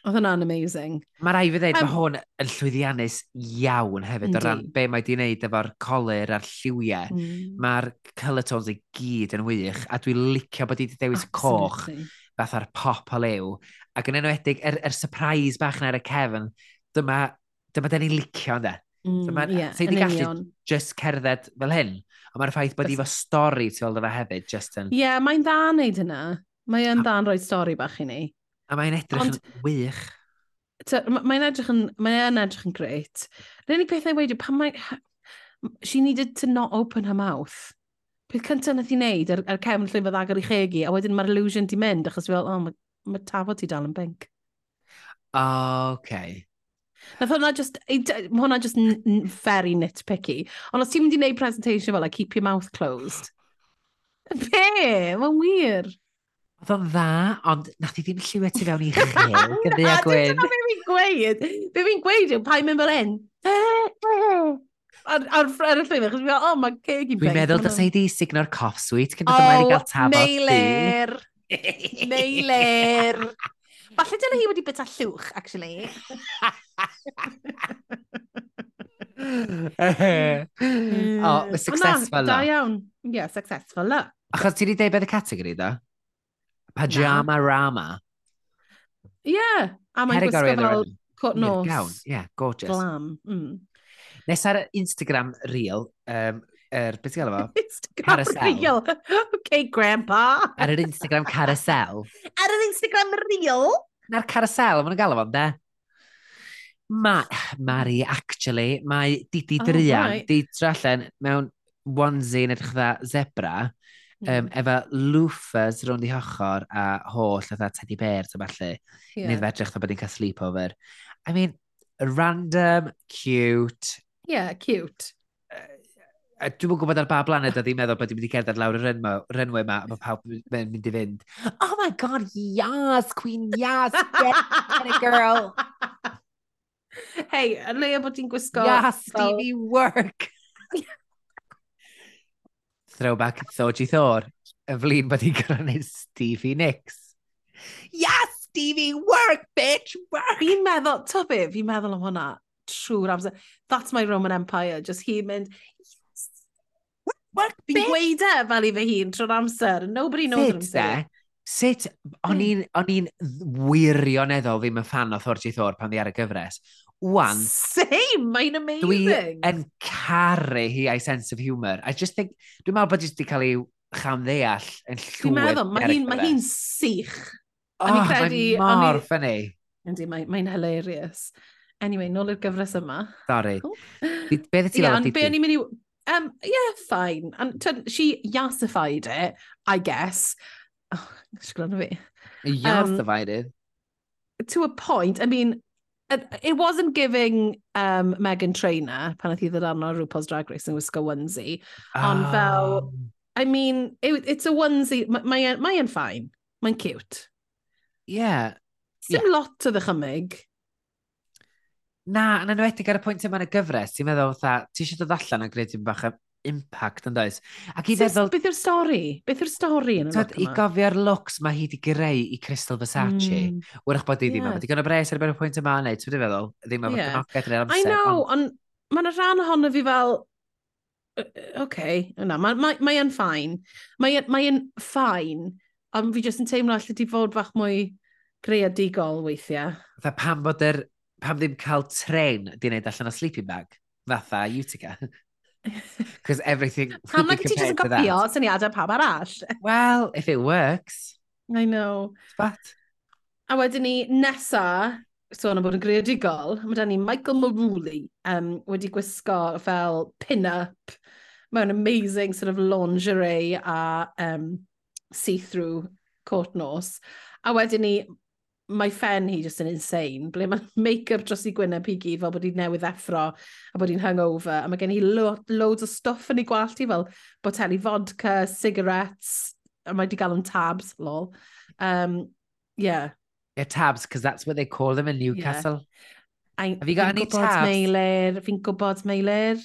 [SPEAKER 1] Oedd hwnna'n amazing.
[SPEAKER 2] Mae rai fi ddweud,
[SPEAKER 1] um,
[SPEAKER 2] mae hwn yn llwyddiannus iawn hefyd o ran be mae di wneud efo'r colir a'r lliwiau.
[SPEAKER 1] Mm.
[SPEAKER 2] Mae'r colour tones i gyd yn wych, a dwi'n licio bod i wedi dewis
[SPEAKER 1] Absolutely.
[SPEAKER 2] fath ar pop o lew. Ac yn enwedig, yr, er, er surprise bach na'r y cefn, dyma, dyma den ni'n licio, ynddo.
[SPEAKER 1] Mm,
[SPEAKER 2] dyma, yeah, di gallu just cerdded fel hyn ond mae'r ffaith bod i fo stori tu ôl iddo hefyd, just yn...
[SPEAKER 1] Ie, yeah, mae'n dda wneud hynna. Mae'n dda'n rhoi stori bach i ni.
[SPEAKER 2] A mae'n edrych
[SPEAKER 1] Ond,
[SPEAKER 2] yn wych.
[SPEAKER 1] Mae'n edrych yn, mae'n edrych yn greit. Yr unig peth ei wedi, pan mae... She needed to not open her mouth peth cyntaf nath i wneud ar, ar cefn lle fydd agor i chegi, a wedyn mae'r illusion di mynd, achos fel, oh, mae ma tafod ti dal yn bink.
[SPEAKER 2] O, oh, okay.
[SPEAKER 1] Nath hwnna just, ma hwnna just very nitpicky. Ond os ti'n mynd i wneud presentation fel, like, keep your mouth closed. Be? Mae'n wir.
[SPEAKER 2] Oedd o'n dda, ond nath i ddim lliwio ti fewn i chi. gyda a Gwyn.
[SPEAKER 1] Dyna beth fi'n gweud. Be fi'n gweud yw, pa i'n mynd fel hyn. Eh, eh. Ar, ar, ar y llun, achos fi'n meddwl, oh, mae ceg i'n
[SPEAKER 2] Dwi'n meddwl, dys ei di signo'r cough suite, cyn dod ymlaen i gael tafod.
[SPEAKER 1] Oh, meilir. Meilir. Falle dyna hi wedi bita llwch, actually.
[SPEAKER 2] o,
[SPEAKER 1] oh,
[SPEAKER 2] successful
[SPEAKER 1] na. Da iawn. Ie, yeah, successful la.
[SPEAKER 2] Achos ti wedi deud beth y categori da? Pajama rama.
[SPEAKER 1] Ie, yeah. a mae'n gwisgo fel
[SPEAKER 2] cwt
[SPEAKER 1] nos.
[SPEAKER 2] Ie, yeah, gorgeous.
[SPEAKER 1] Glam. Mm.
[SPEAKER 2] Nes ar Instagram reel, um, er, beth ti'n gael efo? Carousel.
[SPEAKER 1] reel. Okay, grandpa.
[SPEAKER 2] Ar yr Instagram carousel.
[SPEAKER 1] Ar yr Instagram reel.
[SPEAKER 2] Na'r carousel, mae'n gael efo, de? Ma, Mari, actually, mae Didi
[SPEAKER 1] oh,
[SPEAKER 2] Drian,
[SPEAKER 1] right.
[SPEAKER 2] di drallen mewn onesie yn edrych dda zebra, um, efo loofers rownd i hochr a holl oedd teddy bears a falle. Yeah. Nid fedrych dda bod i'n cael sleepover. I mean, random, cute.
[SPEAKER 1] Yeah, cute.
[SPEAKER 2] Dwi'n mwyn gwybod ar ba blaned a ddim meddwl bod wedi cerdded lawr y enw, renwau yma, a mae pawb yn mynd i fynd, oh my god, yes, queen, yes, get it, girl.
[SPEAKER 1] Hei, yn leia bod ti'n gwisgo...
[SPEAKER 2] Yes, Stevie, work. Throwback Thoji Thor, y flin bod i'n grannu Stevie Nicks. Yes, Stevie, work, bitch, work!
[SPEAKER 1] Fi'n meddwl, to be, fi'n meddwl am hwnna trwy'r amser. That's my Roman Empire, just hi'n mynd,
[SPEAKER 2] What?
[SPEAKER 1] Fi'n gweud e fel i fy hun trwy'r amser. Nobody knows what I'm saying.
[SPEAKER 2] Sut, o'n hmm. i'n wirioneddol ddim yn fan o Thorgy Thor pan ddi ar y gyfres. Wan.
[SPEAKER 1] Same, mae'n amazing.
[SPEAKER 2] Dwi yn caru hi a'i sense of humour. I just think, dwi'n meddwl bod jyst wedi cael ei chamddeall yn llwyr.
[SPEAKER 1] Dwi'n meddwl,
[SPEAKER 2] e. mae
[SPEAKER 1] hi'n ma hi sych.
[SPEAKER 2] Oh, mae'n mor ffynnu.
[SPEAKER 1] Yndi, mae'n hilarious. Anyway, nôl i'r gyfres yma.
[SPEAKER 2] Sorry.
[SPEAKER 1] Oh.
[SPEAKER 2] Be
[SPEAKER 1] ddeth
[SPEAKER 2] ti'n meddwl?
[SPEAKER 1] Be o'n i'n mynd i um, yeah, fine. And she yassified it, I guess. Oh, fi.
[SPEAKER 2] Yassified
[SPEAKER 1] um,
[SPEAKER 2] it?
[SPEAKER 1] To a point. I mean, it wasn't giving um, Megan Trainer pan oedd hi ddarno RuPaul's Drag Race yn wisgo onesie. Ond ah. fel, I mean, it, it's a onesie. E, mae e'n fine. Mae'n cute.
[SPEAKER 2] Yeah.
[SPEAKER 1] Sim yeah. lot o ddychymyg.
[SPEAKER 2] Na, yn enwedig ar y pwynt yma yn y gyfres, ti'n meddwl, fatha, ti eisiau dod allan a gwneud ti'n bach o impact yn does. Ac i ddeddol...
[SPEAKER 1] Beth yw'r stori? Beth yw'r stori yn y look yma?
[SPEAKER 2] I gofio'r looks mae hi wedi greu i Crystal Versace. Mm. Wyrach bod i ddim
[SPEAKER 1] yeah.
[SPEAKER 2] yma. Di gynnu bres ar y pwynt yma yn neud, ti'n feddwl? Ddim yma
[SPEAKER 1] yeah.
[SPEAKER 2] cynogau drwy'r amser.
[SPEAKER 1] I know,
[SPEAKER 2] ond
[SPEAKER 1] on, mae'n rhan ohono fi fel, okay, na, mae ma, ma e'n ffain. Mae e'n ffain, ond fi jyst yn teimlo allai di fod fach mwy greadigol weithiau.
[SPEAKER 2] Dda pam bod yr er pam ddim cael tren di wneud allan o sleeping bag, fatha Utica. Because everything...
[SPEAKER 1] Pam like teachers yn
[SPEAKER 2] gofio
[SPEAKER 1] syniadau pam arall?
[SPEAKER 2] Well, if it works.
[SPEAKER 1] I know.
[SPEAKER 2] But.
[SPEAKER 1] A wedyn ni nesa, sôn am bod yn greadigol, mae da ni Michael Maruli um, wedi gwisgo fel pin-up mewn amazing sort of lingerie a um, see-through court nos. A wedyn ni mae ffen hi just yn insane, ble mae make-up dros i gwyneb hi gyd fel bod hi'n newydd effro a bod hi'n hungover, a mae gen hi lo loads o stuff yn ei gwallt hi fel boteli vodka, cigarettes, a mae di gael yn tabs, lol. Um, yeah.
[SPEAKER 2] Yeah, tabs, because that's what they call them in Newcastle. Yeah.
[SPEAKER 1] I,
[SPEAKER 2] Have you got any tabs?
[SPEAKER 1] Meilir, fi'n gwybod meilir.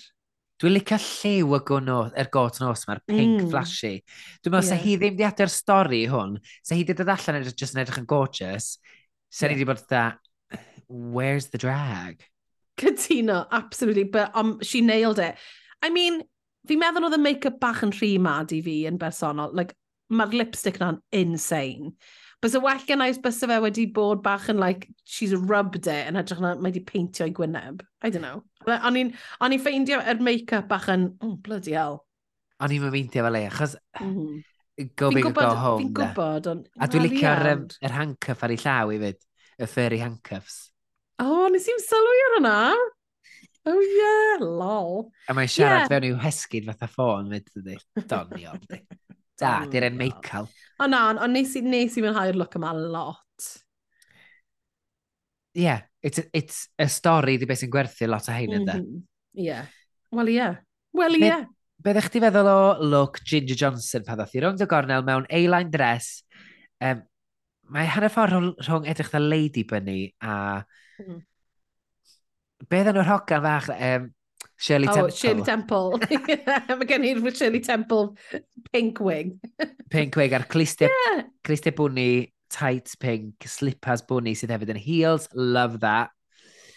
[SPEAKER 2] Dwi'n licio lliw y gwnos, er got nos mae'r pink
[SPEAKER 1] mm.
[SPEAKER 2] flashy. Dwi'n meddwl, yeah.
[SPEAKER 1] se
[SPEAKER 2] hi ddim di adio'r stori hwn, se hi di dod allan yn just yn edrych yn gorgeous, se
[SPEAKER 1] yeah.
[SPEAKER 2] ni di bod dda, where's the drag?
[SPEAKER 1] Cytuno, absolutely, but um, she nailed it. I mean, fi'n meddwl oedd y make-up bach yn rhy mad i fi yn bersonol. Like, mae'r lipstick na'n insane. Bys y well gen i bys fe wedi bod bach yn like, she's rubbed it, yn edrych na, mae wedi peintio i gwyneb. I don't know. O'n i'n on ffeindio yr er make-up bach yn, oh, bloody hell.
[SPEAKER 2] O'n i'n meindio fel ei, achos...
[SPEAKER 1] Mm
[SPEAKER 2] -hmm.
[SPEAKER 1] Go
[SPEAKER 2] big go home.
[SPEAKER 1] Fi'n gwybod, ond...
[SPEAKER 2] A dwi'n licio'r
[SPEAKER 1] er,
[SPEAKER 2] er handcuff ar ei llaw i fyd. Y furry handcuffs.
[SPEAKER 1] O, oh, nes i'n sylwi ar hwnna. Oh yeah, lol.
[SPEAKER 2] A mae'n siarad
[SPEAKER 1] yeah.
[SPEAKER 2] fewn i'w hesgyd fatha ffôn, fyd ydy. Doniol. Da, mm. di'r en Meical.
[SPEAKER 1] O na, ond nes, i, nes i mwynhau'r look yma lot.
[SPEAKER 2] Yeah, it's, a, it's a story di beth sy'n gwerthu lot o hein ynddo.
[SPEAKER 1] Mm mm-hmm. Ie. -hmm. Yeah. Wel ie. Yeah.
[SPEAKER 2] Wel
[SPEAKER 1] ie. Yeah.
[SPEAKER 2] Be ddech chi feddwl o look Ginger Johnson pan ddoth i rownd o gornel mewn A-line dress? Um, mae hanner ffordd rhwng, rhwng edrych dda Lady Bunny a...
[SPEAKER 1] Mm.
[SPEAKER 2] Be ddyn nhw'r hogan fach? Um, Shirley
[SPEAKER 1] oh,
[SPEAKER 2] Temple.
[SPEAKER 1] Shirley Temple. Mae gen i'r Shirley Temple pink wig.
[SPEAKER 2] pink wig a'r clistiau
[SPEAKER 1] yeah.
[SPEAKER 2] cliste bwni, tight pink, slippers bwni sydd hefyd yn heels. Love that.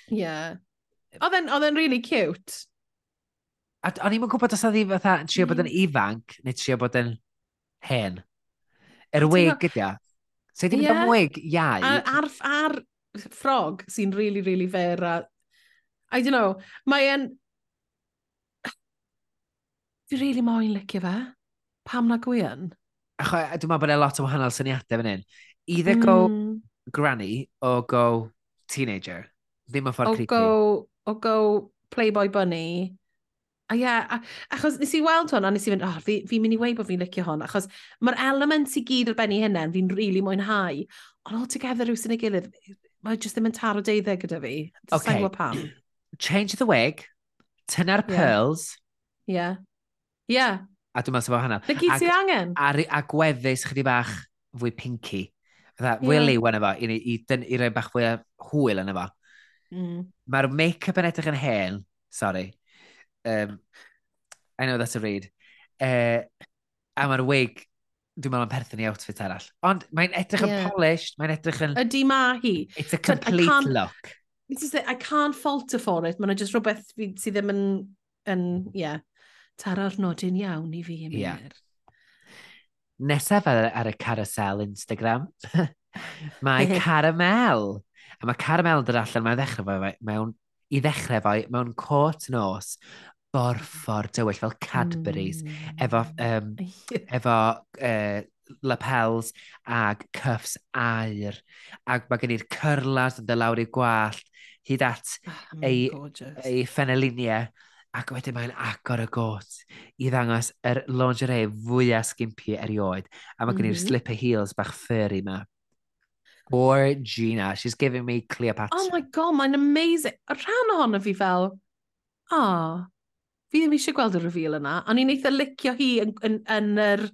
[SPEAKER 1] Yeah. Oedd e'n really cute.
[SPEAKER 2] A o'n i'n gwybod os oedd hi fatha yn trio bod yn
[SPEAKER 1] mm.
[SPEAKER 2] ifanc neu trio bod yn hen.
[SPEAKER 1] Er
[SPEAKER 2] wig gyda. So
[SPEAKER 1] i'n
[SPEAKER 2] yeah. wig iau.
[SPEAKER 1] A'r, ar, ar ffrog sy'n really, really fair. a... I don't know. Mae e'n fi really moyn licio fe. Pam na gwyn?
[SPEAKER 2] Acho, dwi'n meddwl bod e lot o wahanol syniadau fan hyn. Either mm. go
[SPEAKER 1] hmm.
[SPEAKER 2] granny o go teenager. Ddim yn ffordd creepy.
[SPEAKER 1] Go, o go playboy bunny. A ie, yeah, achos nes i weld hwn, a nes i fynd, oh, fi'n fi mynd i weid bod fi'n licio hwn, achos mae'r element i gyd o'r benni hynna, fi'n rili really mwynhau, ond all together rhyw sy'n ei gilydd, mae jyst ddim yn taro deuddeg gyda fi.
[SPEAKER 2] Okay.
[SPEAKER 1] Sa'n pam.
[SPEAKER 2] Change the wig, tynna'r
[SPEAKER 1] yeah.
[SPEAKER 2] pearls,
[SPEAKER 1] yeah. Yeah.
[SPEAKER 2] A dwi'n meddwl sef o hynna.
[SPEAKER 1] Fe gyd sy'n angen?
[SPEAKER 2] A, a gweddus chdi bach fwy pinky. Fydda,
[SPEAKER 1] yeah.
[SPEAKER 2] Willy yna fo, i, i, i roi bach fwy o hwyl yna fo.
[SPEAKER 1] Mm.
[SPEAKER 2] Mae'r make-up yn edrych yn hen, sorry. Um, I know that's a read. Uh, a mae'r wig, dwi'n meddwl yn perthyn i outfit arall. Ond mae'n edrych yeah.
[SPEAKER 1] yn
[SPEAKER 2] polished, mae'n edrych yn...
[SPEAKER 1] Ydy ma hi.
[SPEAKER 2] It's a complete
[SPEAKER 1] can't,
[SPEAKER 2] look.
[SPEAKER 1] It's just that I can't falter for it. Mae'n just rhywbeth sydd ddim yn... yn yeah, taro'r nodyn iawn i fi,
[SPEAKER 2] Emir.
[SPEAKER 1] Yeah.
[SPEAKER 2] Nesaf ar, ar y carousel Instagram, mae Caramel. A mae Caramel yn dod allan, mae'n ddechrau fo mewn, i ddechrau fo mewn cwrt nos borffor dywyll fel Cadbury's
[SPEAKER 1] mm.
[SPEAKER 2] efo, um, efo uh, lapels ag cuffs air. Ac mae gen i'r cyrlas yn dylawr i gwallt hyd at
[SPEAKER 1] oh,
[SPEAKER 2] ei, ei ffeneliniau Ac wedyn mae'n agor y got i ddangos yr lingerie fwyaf sgimpi erioed. A mae gen i'r
[SPEAKER 1] mm -hmm.
[SPEAKER 2] slipper heels bach furry ma. Poor Gina, she's giving me Cleopatra.
[SPEAKER 1] Oh my god, mae'n amazing. Y Rhan ohono fi fel, ah, oh, fi ddim eisiau gweld y reveal yna. O'n i'n eitha licio hi yn, yn, yn yr...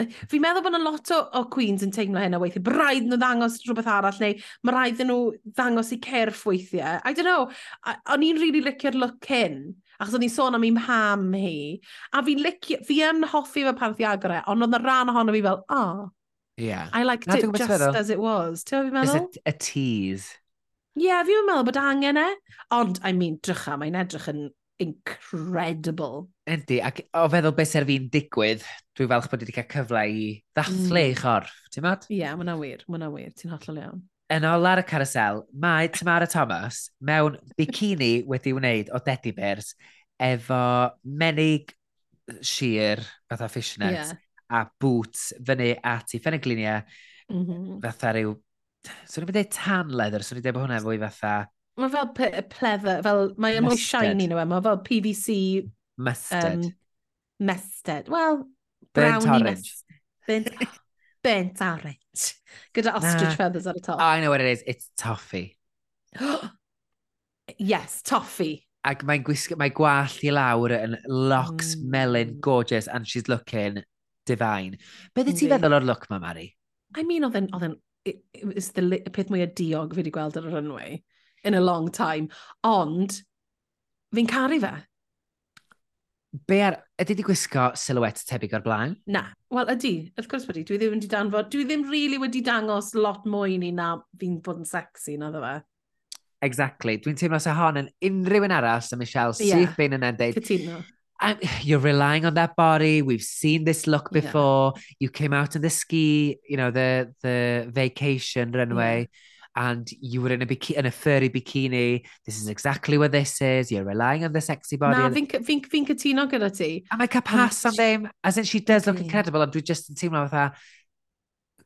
[SPEAKER 1] Fi'n meddwl bod yna lot o, o Queens yn teimlo hynna weithiau. weithiau. rhaid nhw ddangos rhywbeth arall neu mae rhaid nhw ddangos i cerff weithiau. I don't know. O'n i'n really licio'r look hyn. Achos o'n i'n sôn am i'm ham hi. A fi'n licio, fi yn hoffi fe pan fi agor e, ond oedd y rhan ohono fi fel, oh,
[SPEAKER 2] yeah.
[SPEAKER 1] I liked
[SPEAKER 2] Na,
[SPEAKER 1] it just
[SPEAKER 2] meddwl.
[SPEAKER 1] as it was. Ti'n meddwl?
[SPEAKER 2] Is
[SPEAKER 1] it
[SPEAKER 2] a tease?
[SPEAKER 1] Ie, yeah, fi'n meddwl bod e angen e. Ond, I mean, drycha, mae'n edrych yn incredible.
[SPEAKER 2] Yndi, ac o feddwl beth sy'n fi'n digwydd, dwi'n falch bod wedi cael cyfle i ddathlu
[SPEAKER 1] mm.
[SPEAKER 2] i chorff, ti'n mad?
[SPEAKER 1] Ie, yeah, mae'n wir, mae'n wir, ti'n hollol iawn.
[SPEAKER 2] Yn ôl ar y carousel, mae Tamara Thomas mewn bikini wedi wneud o Daddy Bears efo menig sheer, fatha fishnet,
[SPEAKER 1] yeah.
[SPEAKER 2] a boots fyny at i ffeneglinia,
[SPEAKER 1] mm -hmm.
[SPEAKER 2] fatha rhyw... Swn i'n dweud tan leather, swn i'n dweud bod hwnna fwy fatha...
[SPEAKER 1] Mae fel pleather, fel, mae mwy shiny nhw e, mae fel PVC...
[SPEAKER 2] Mustard.
[SPEAKER 1] Um, mested.
[SPEAKER 2] Well,
[SPEAKER 1] brownie
[SPEAKER 2] Burnt
[SPEAKER 1] orange. Burnt burnt orange. Gyda ostrich
[SPEAKER 2] nah,
[SPEAKER 1] feathers ar y top.
[SPEAKER 2] I know what it is. It's toffee.
[SPEAKER 1] yes, toffee.
[SPEAKER 2] Ac mae'n gwisgo, mae gwallt i lawr yn locks,
[SPEAKER 1] mm.
[SPEAKER 2] melon, gorgeous, and she's looking divine. Beth ydy ti feddwl o'r look ma, Mari?
[SPEAKER 1] I mean, oedd yn, oedd yn, it's the peth mwyaf diog fi wedi gweld ar y runway in a long time. Ond, fi'n caru fe.
[SPEAKER 2] Be ar... Ydy di gwisgo silhouette tebyg o'r blaen?
[SPEAKER 1] Na. Wel, ydy. Wrth gwrs wedi. Dwi ddim wedi danfod... Dwi ddim really wedi dangos lot mwy ni na fi'n bod yn sexy, na dda fe.
[SPEAKER 2] Exactly. Dwi'n teimlo se hon yn unrhyw un arall sy'n Michelle
[SPEAKER 1] yeah.
[SPEAKER 2] syth bein yna'n deud...
[SPEAKER 1] Cytuno.
[SPEAKER 2] I'm, you're relying on that body. We've seen this look before. Yeah. You came out in the ski, you know, the the vacation runway. Yeah and you were in a bikini, in a furry bikini, this is exactly what this is, you're relying on the sexy body.
[SPEAKER 1] Na, fi'n fi fi cytuno gyda ti.
[SPEAKER 2] A mae cael pas am ddim, as in she does look
[SPEAKER 1] yeah.
[SPEAKER 2] incredible, and dwi just yn teimlo fatha,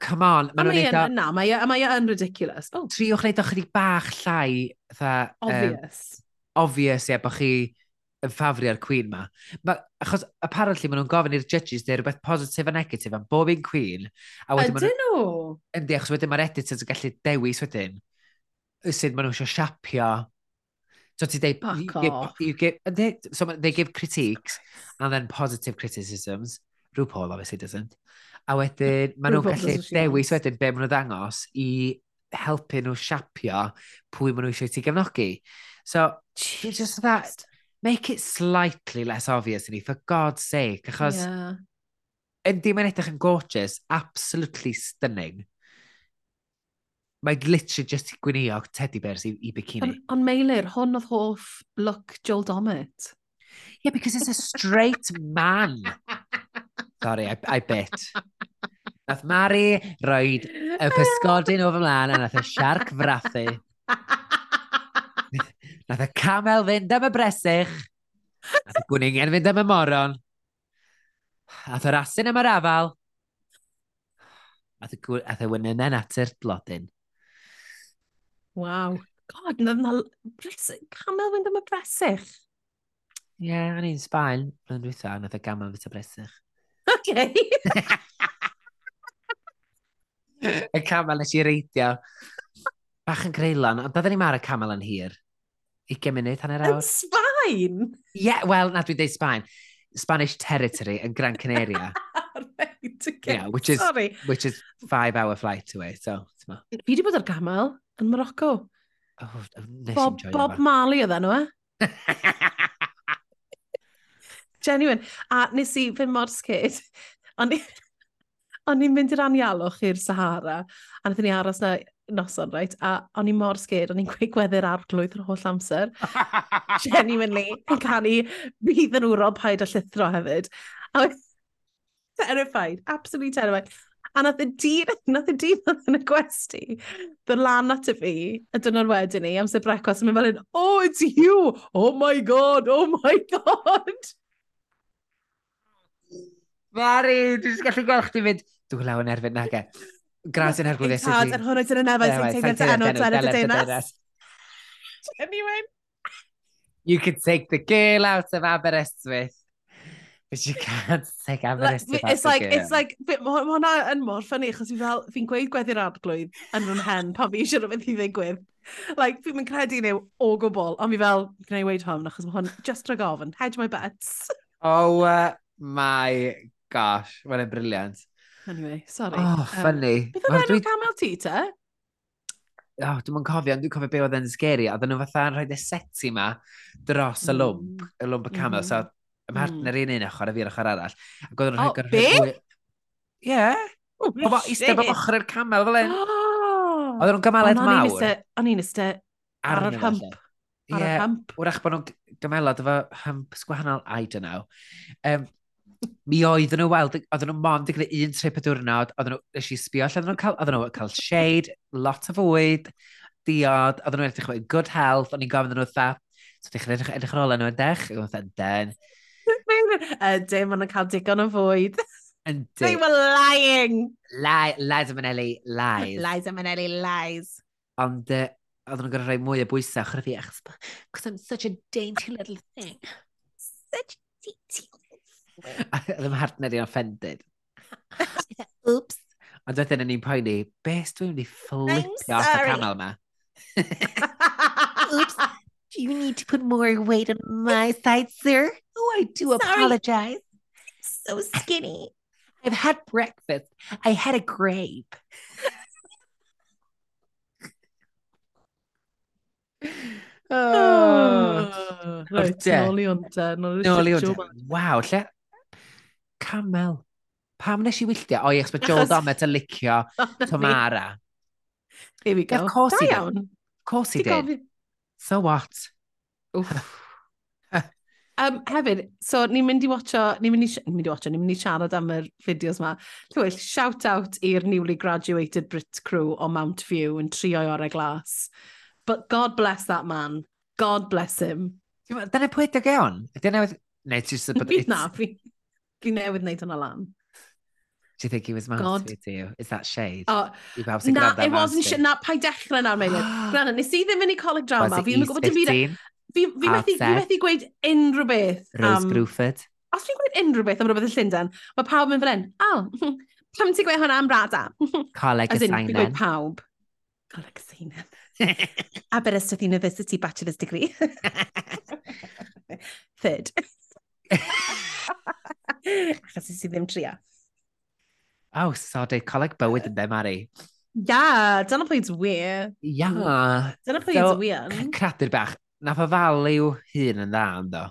[SPEAKER 2] come on. Ma
[SPEAKER 1] mae o'n na, mae o'n mae yn ridiculous. Oh.
[SPEAKER 2] Triwch wneud chydig bach llai, tha, obvious. Um,
[SPEAKER 1] obvious,
[SPEAKER 2] ie, yeah, bod chi yn ffafri ar Queen ma. ma achos apparently maen nhw'n gofyn i'r judges dweud rhywbeth positif a negatif am bob un Queen. A wedyn
[SPEAKER 1] Ydyn nhw?
[SPEAKER 2] Yndi, achos wedyn mae'r editors yn gallu dewis wedyn sut maen nhw eisiau siapio. So ti dweud...
[SPEAKER 1] Fuck
[SPEAKER 2] you give, you give, so they give critiques and then positive criticisms. RuPaul obviously doesn't. A wedyn, maen nhw'n gallu dewis wedyn be maen nhw ddangos i helpu nhw siapio pwy maen nhw eisiau ti gefnogi. So, it's just that...
[SPEAKER 1] Christ
[SPEAKER 2] make it slightly less obvious i ni, for God's sake, achos yeah. yndi mae'n edrych yn gorgeous, absolutely stunning. Mae literally just i gwneud teddy bears i, i bikini.
[SPEAKER 1] Ond on Meilir, hwn oedd hoff look Joel Dommett.
[SPEAKER 2] Yeah, because it's a straight man. Sorry, I, I bet. Nath Mari roed y pysgodyn o fy mlaen a nath y siarc frathu Nath y camel fynd am y bresych. Nath y gwningen fynd am y moron. Nath yr asyn am yr afal. Nath y, nath y wynynen at yr blodyn.
[SPEAKER 1] Waw. God, nath yna camel fynd am y bresych.
[SPEAKER 2] Ie, yeah, o'n i'n Sbaen, blwyddyn dwytha, nath y gamel fyta bresych.
[SPEAKER 1] OK.
[SPEAKER 2] y camel nes i reidio. Bach yn greilan, ond byddwn ni mar y camel yn hir. 20 munud, hanner awr.
[SPEAKER 1] Yn Sbaen?
[SPEAKER 2] Ie, yeah, wel, na dwi'n deud Sbaen. Spanish territory yn Gran Canaria.
[SPEAKER 1] right, okay.
[SPEAKER 2] Yeah, which is,
[SPEAKER 1] Sorry.
[SPEAKER 2] Which is five hour flight away, so.
[SPEAKER 1] Fi wedi bod ar gamel yn Morocco.
[SPEAKER 2] Oh, nes
[SPEAKER 1] Bob, Bob Marley oedd enw e? Eh? Genuine. A nes i fy mor sgid. O'n i'n mynd i'r anialwch i'r Sahara, a wnaethon ni aros na noson, right? A o'n i mor sged, o'n i'n gweud gweddi'r arglwydd yr holl amser. Genuinely, yn canu, bydd yn wro paid a llithro hefyd. A terrified, absolutely terrified. A nath y dyn, nath y dyn oedd yn y gwesti, ddod lan at y fi, y dynor wedyn ni, amser brecwas, yn mynd fel un, oh, it's you! Oh my god, oh my god!
[SPEAKER 2] Mari, dwi'n gallu gweld chdi fynd, dwi'n lawn erbyn nage. Gras yn Hercules.
[SPEAKER 1] Yn cad yn hwnnw dyn yn efo sy'n teimlo'n te enw Dlenedd y Deunas. Anyone?
[SPEAKER 2] You can take the girl out of Aberystwyth. But you can't take Aberystwyth like,
[SPEAKER 1] It's like,
[SPEAKER 2] girl.
[SPEAKER 1] it's like, mae hwnna yn mor ffynnu, achos fi fel, fi'n gweud gweddi'r arglwydd yn rhan hen pan fi eisiau rhywbeth i ddigwydd. Like, fi'n mynd credu nhw o gwbl, ond fi fel, gwna i weid hwn, achos mae hwn just rhag ofyn, hedge my bets.
[SPEAKER 2] oh uh, my gosh, mae'n briliant.
[SPEAKER 1] Anyway, sorry.
[SPEAKER 2] Oh, funny.
[SPEAKER 1] Um,
[SPEAKER 2] beth
[SPEAKER 1] oedd enw camel ti, te?
[SPEAKER 2] Oh, dwi'n mwyn cofio, ond dwi'n cofio be oedd yn sgeri, a nhw fatha yn rhoi'r seti ma dros y mm. lwmp, y lwmp y mm. camel,
[SPEAKER 1] mm.
[SPEAKER 2] so y partner un un ochr, a fi'r ochr arall. Ac oedd
[SPEAKER 1] yn
[SPEAKER 2] rhoi'r... O,
[SPEAKER 1] be?
[SPEAKER 2] Ie. Oedd oh, Pobl eistedd bob ochr i'r camel fel un. Oedden nhw'n gymaled mawr.
[SPEAKER 1] O'n i'n eistedd ar yr hymp.
[SPEAKER 2] Ie,
[SPEAKER 1] yeah,
[SPEAKER 2] wrach bod nhw'n gymelod efo hymps gwahanol, I don't know. Um, mi oedd nhw weld, oedden nhw mond yn gwneud un trip y diwrnod, oedden nhw, nes i sbio, oedden nhw'n cael, oedden nhw cael shade, lot o fwyd, diod, oedden nhw'n edrych yn good health, o'n i'n gofyn nhw dda, so ddech chi'n edrych, edrych ar ôl nhw yn dech, o'n i'n den.
[SPEAKER 1] Ydy, maen nhw'n cael digon o fwyd.
[SPEAKER 2] Ydy.
[SPEAKER 1] They were lying.
[SPEAKER 2] Lie, lies am Manelli, lies.
[SPEAKER 1] Lies am Manelli, lies.
[SPEAKER 2] Ond, uh, oedden nhw'n gorau rhoi mwy o bwysau, chyrfi, achos, because I'm such a dainty little thing.
[SPEAKER 1] Such
[SPEAKER 2] a dainty ym partner i'n offended.
[SPEAKER 1] Oops.
[SPEAKER 2] Ond wedyn yn ni'n poeni, beth dwi'n mynd i fflipio off y
[SPEAKER 1] sorry.
[SPEAKER 2] camel ma?
[SPEAKER 3] Oops. Do you need to put more weight on my side, sir? Oh, I do
[SPEAKER 1] Sorry.
[SPEAKER 3] apologize.
[SPEAKER 1] so skinny.
[SPEAKER 3] I've had breakfast. I had a grape.
[SPEAKER 2] Oh.
[SPEAKER 1] Right,
[SPEAKER 2] de.
[SPEAKER 1] nôl i hwnta. Nôl i
[SPEAKER 2] Nôl i
[SPEAKER 1] shit show
[SPEAKER 2] hwnna.
[SPEAKER 1] ma.
[SPEAKER 2] Waw, lle? camel. Pam nes i wylltio? O, yes, mae Joel Domet yn licio Tomara.
[SPEAKER 1] Here we go.
[SPEAKER 2] Of course he did. Of course he did. So what?
[SPEAKER 1] um, hefyd, so ni'n mynd i watcho, ni'n mynd i, ni'n mynd i watcho, ni'n mynd i siarad am yr fideos ma. Llywyll, shout out i'r newly graduated Brit crew o Mount View yn trio i orau glas. But God bless that man. God bless him.
[SPEAKER 2] Dyna pwyta geon? Dyna... Neu
[SPEAKER 1] ti'n... Na, fi. Fi newydd wneud hwnna lan.
[SPEAKER 2] Do you think he was mad
[SPEAKER 1] God.
[SPEAKER 2] to you? Is that shade?
[SPEAKER 1] Oh,
[SPEAKER 2] you
[SPEAKER 1] na, it wasn't
[SPEAKER 2] shade.
[SPEAKER 1] Na, pa'i dechrau nawr, Meilir. Gwna, nes i ddim yn ei coleg drama. Fi'n yn gwybod dim byd.
[SPEAKER 2] E-
[SPEAKER 1] fi, fi, methu, fi methu gweud unrhyw beth.
[SPEAKER 2] Rose
[SPEAKER 1] um,
[SPEAKER 2] Bruford.
[SPEAKER 1] Os fi'n gweud unrhyw beth am rhywbeth y Llundain, mae pawb yn fan hyn, o, pam ti'n gweud hwnna am brada?
[SPEAKER 2] Coleg y
[SPEAKER 1] Seinen. Fi'n gweud pawb. Coleg y Seinen. Aberystwyth University Bachelor's Degree. Third. Achos ys i ddim trio.
[SPEAKER 2] Oh, sodi, coleg bywyd yn dde, Mari.
[SPEAKER 1] Ia, dyna pwy it's wir.
[SPEAKER 2] Ia.
[SPEAKER 1] Dyna pwy it's wir.
[SPEAKER 2] Cradur bach. Nath o ddaliw hun yn dda, ynddo.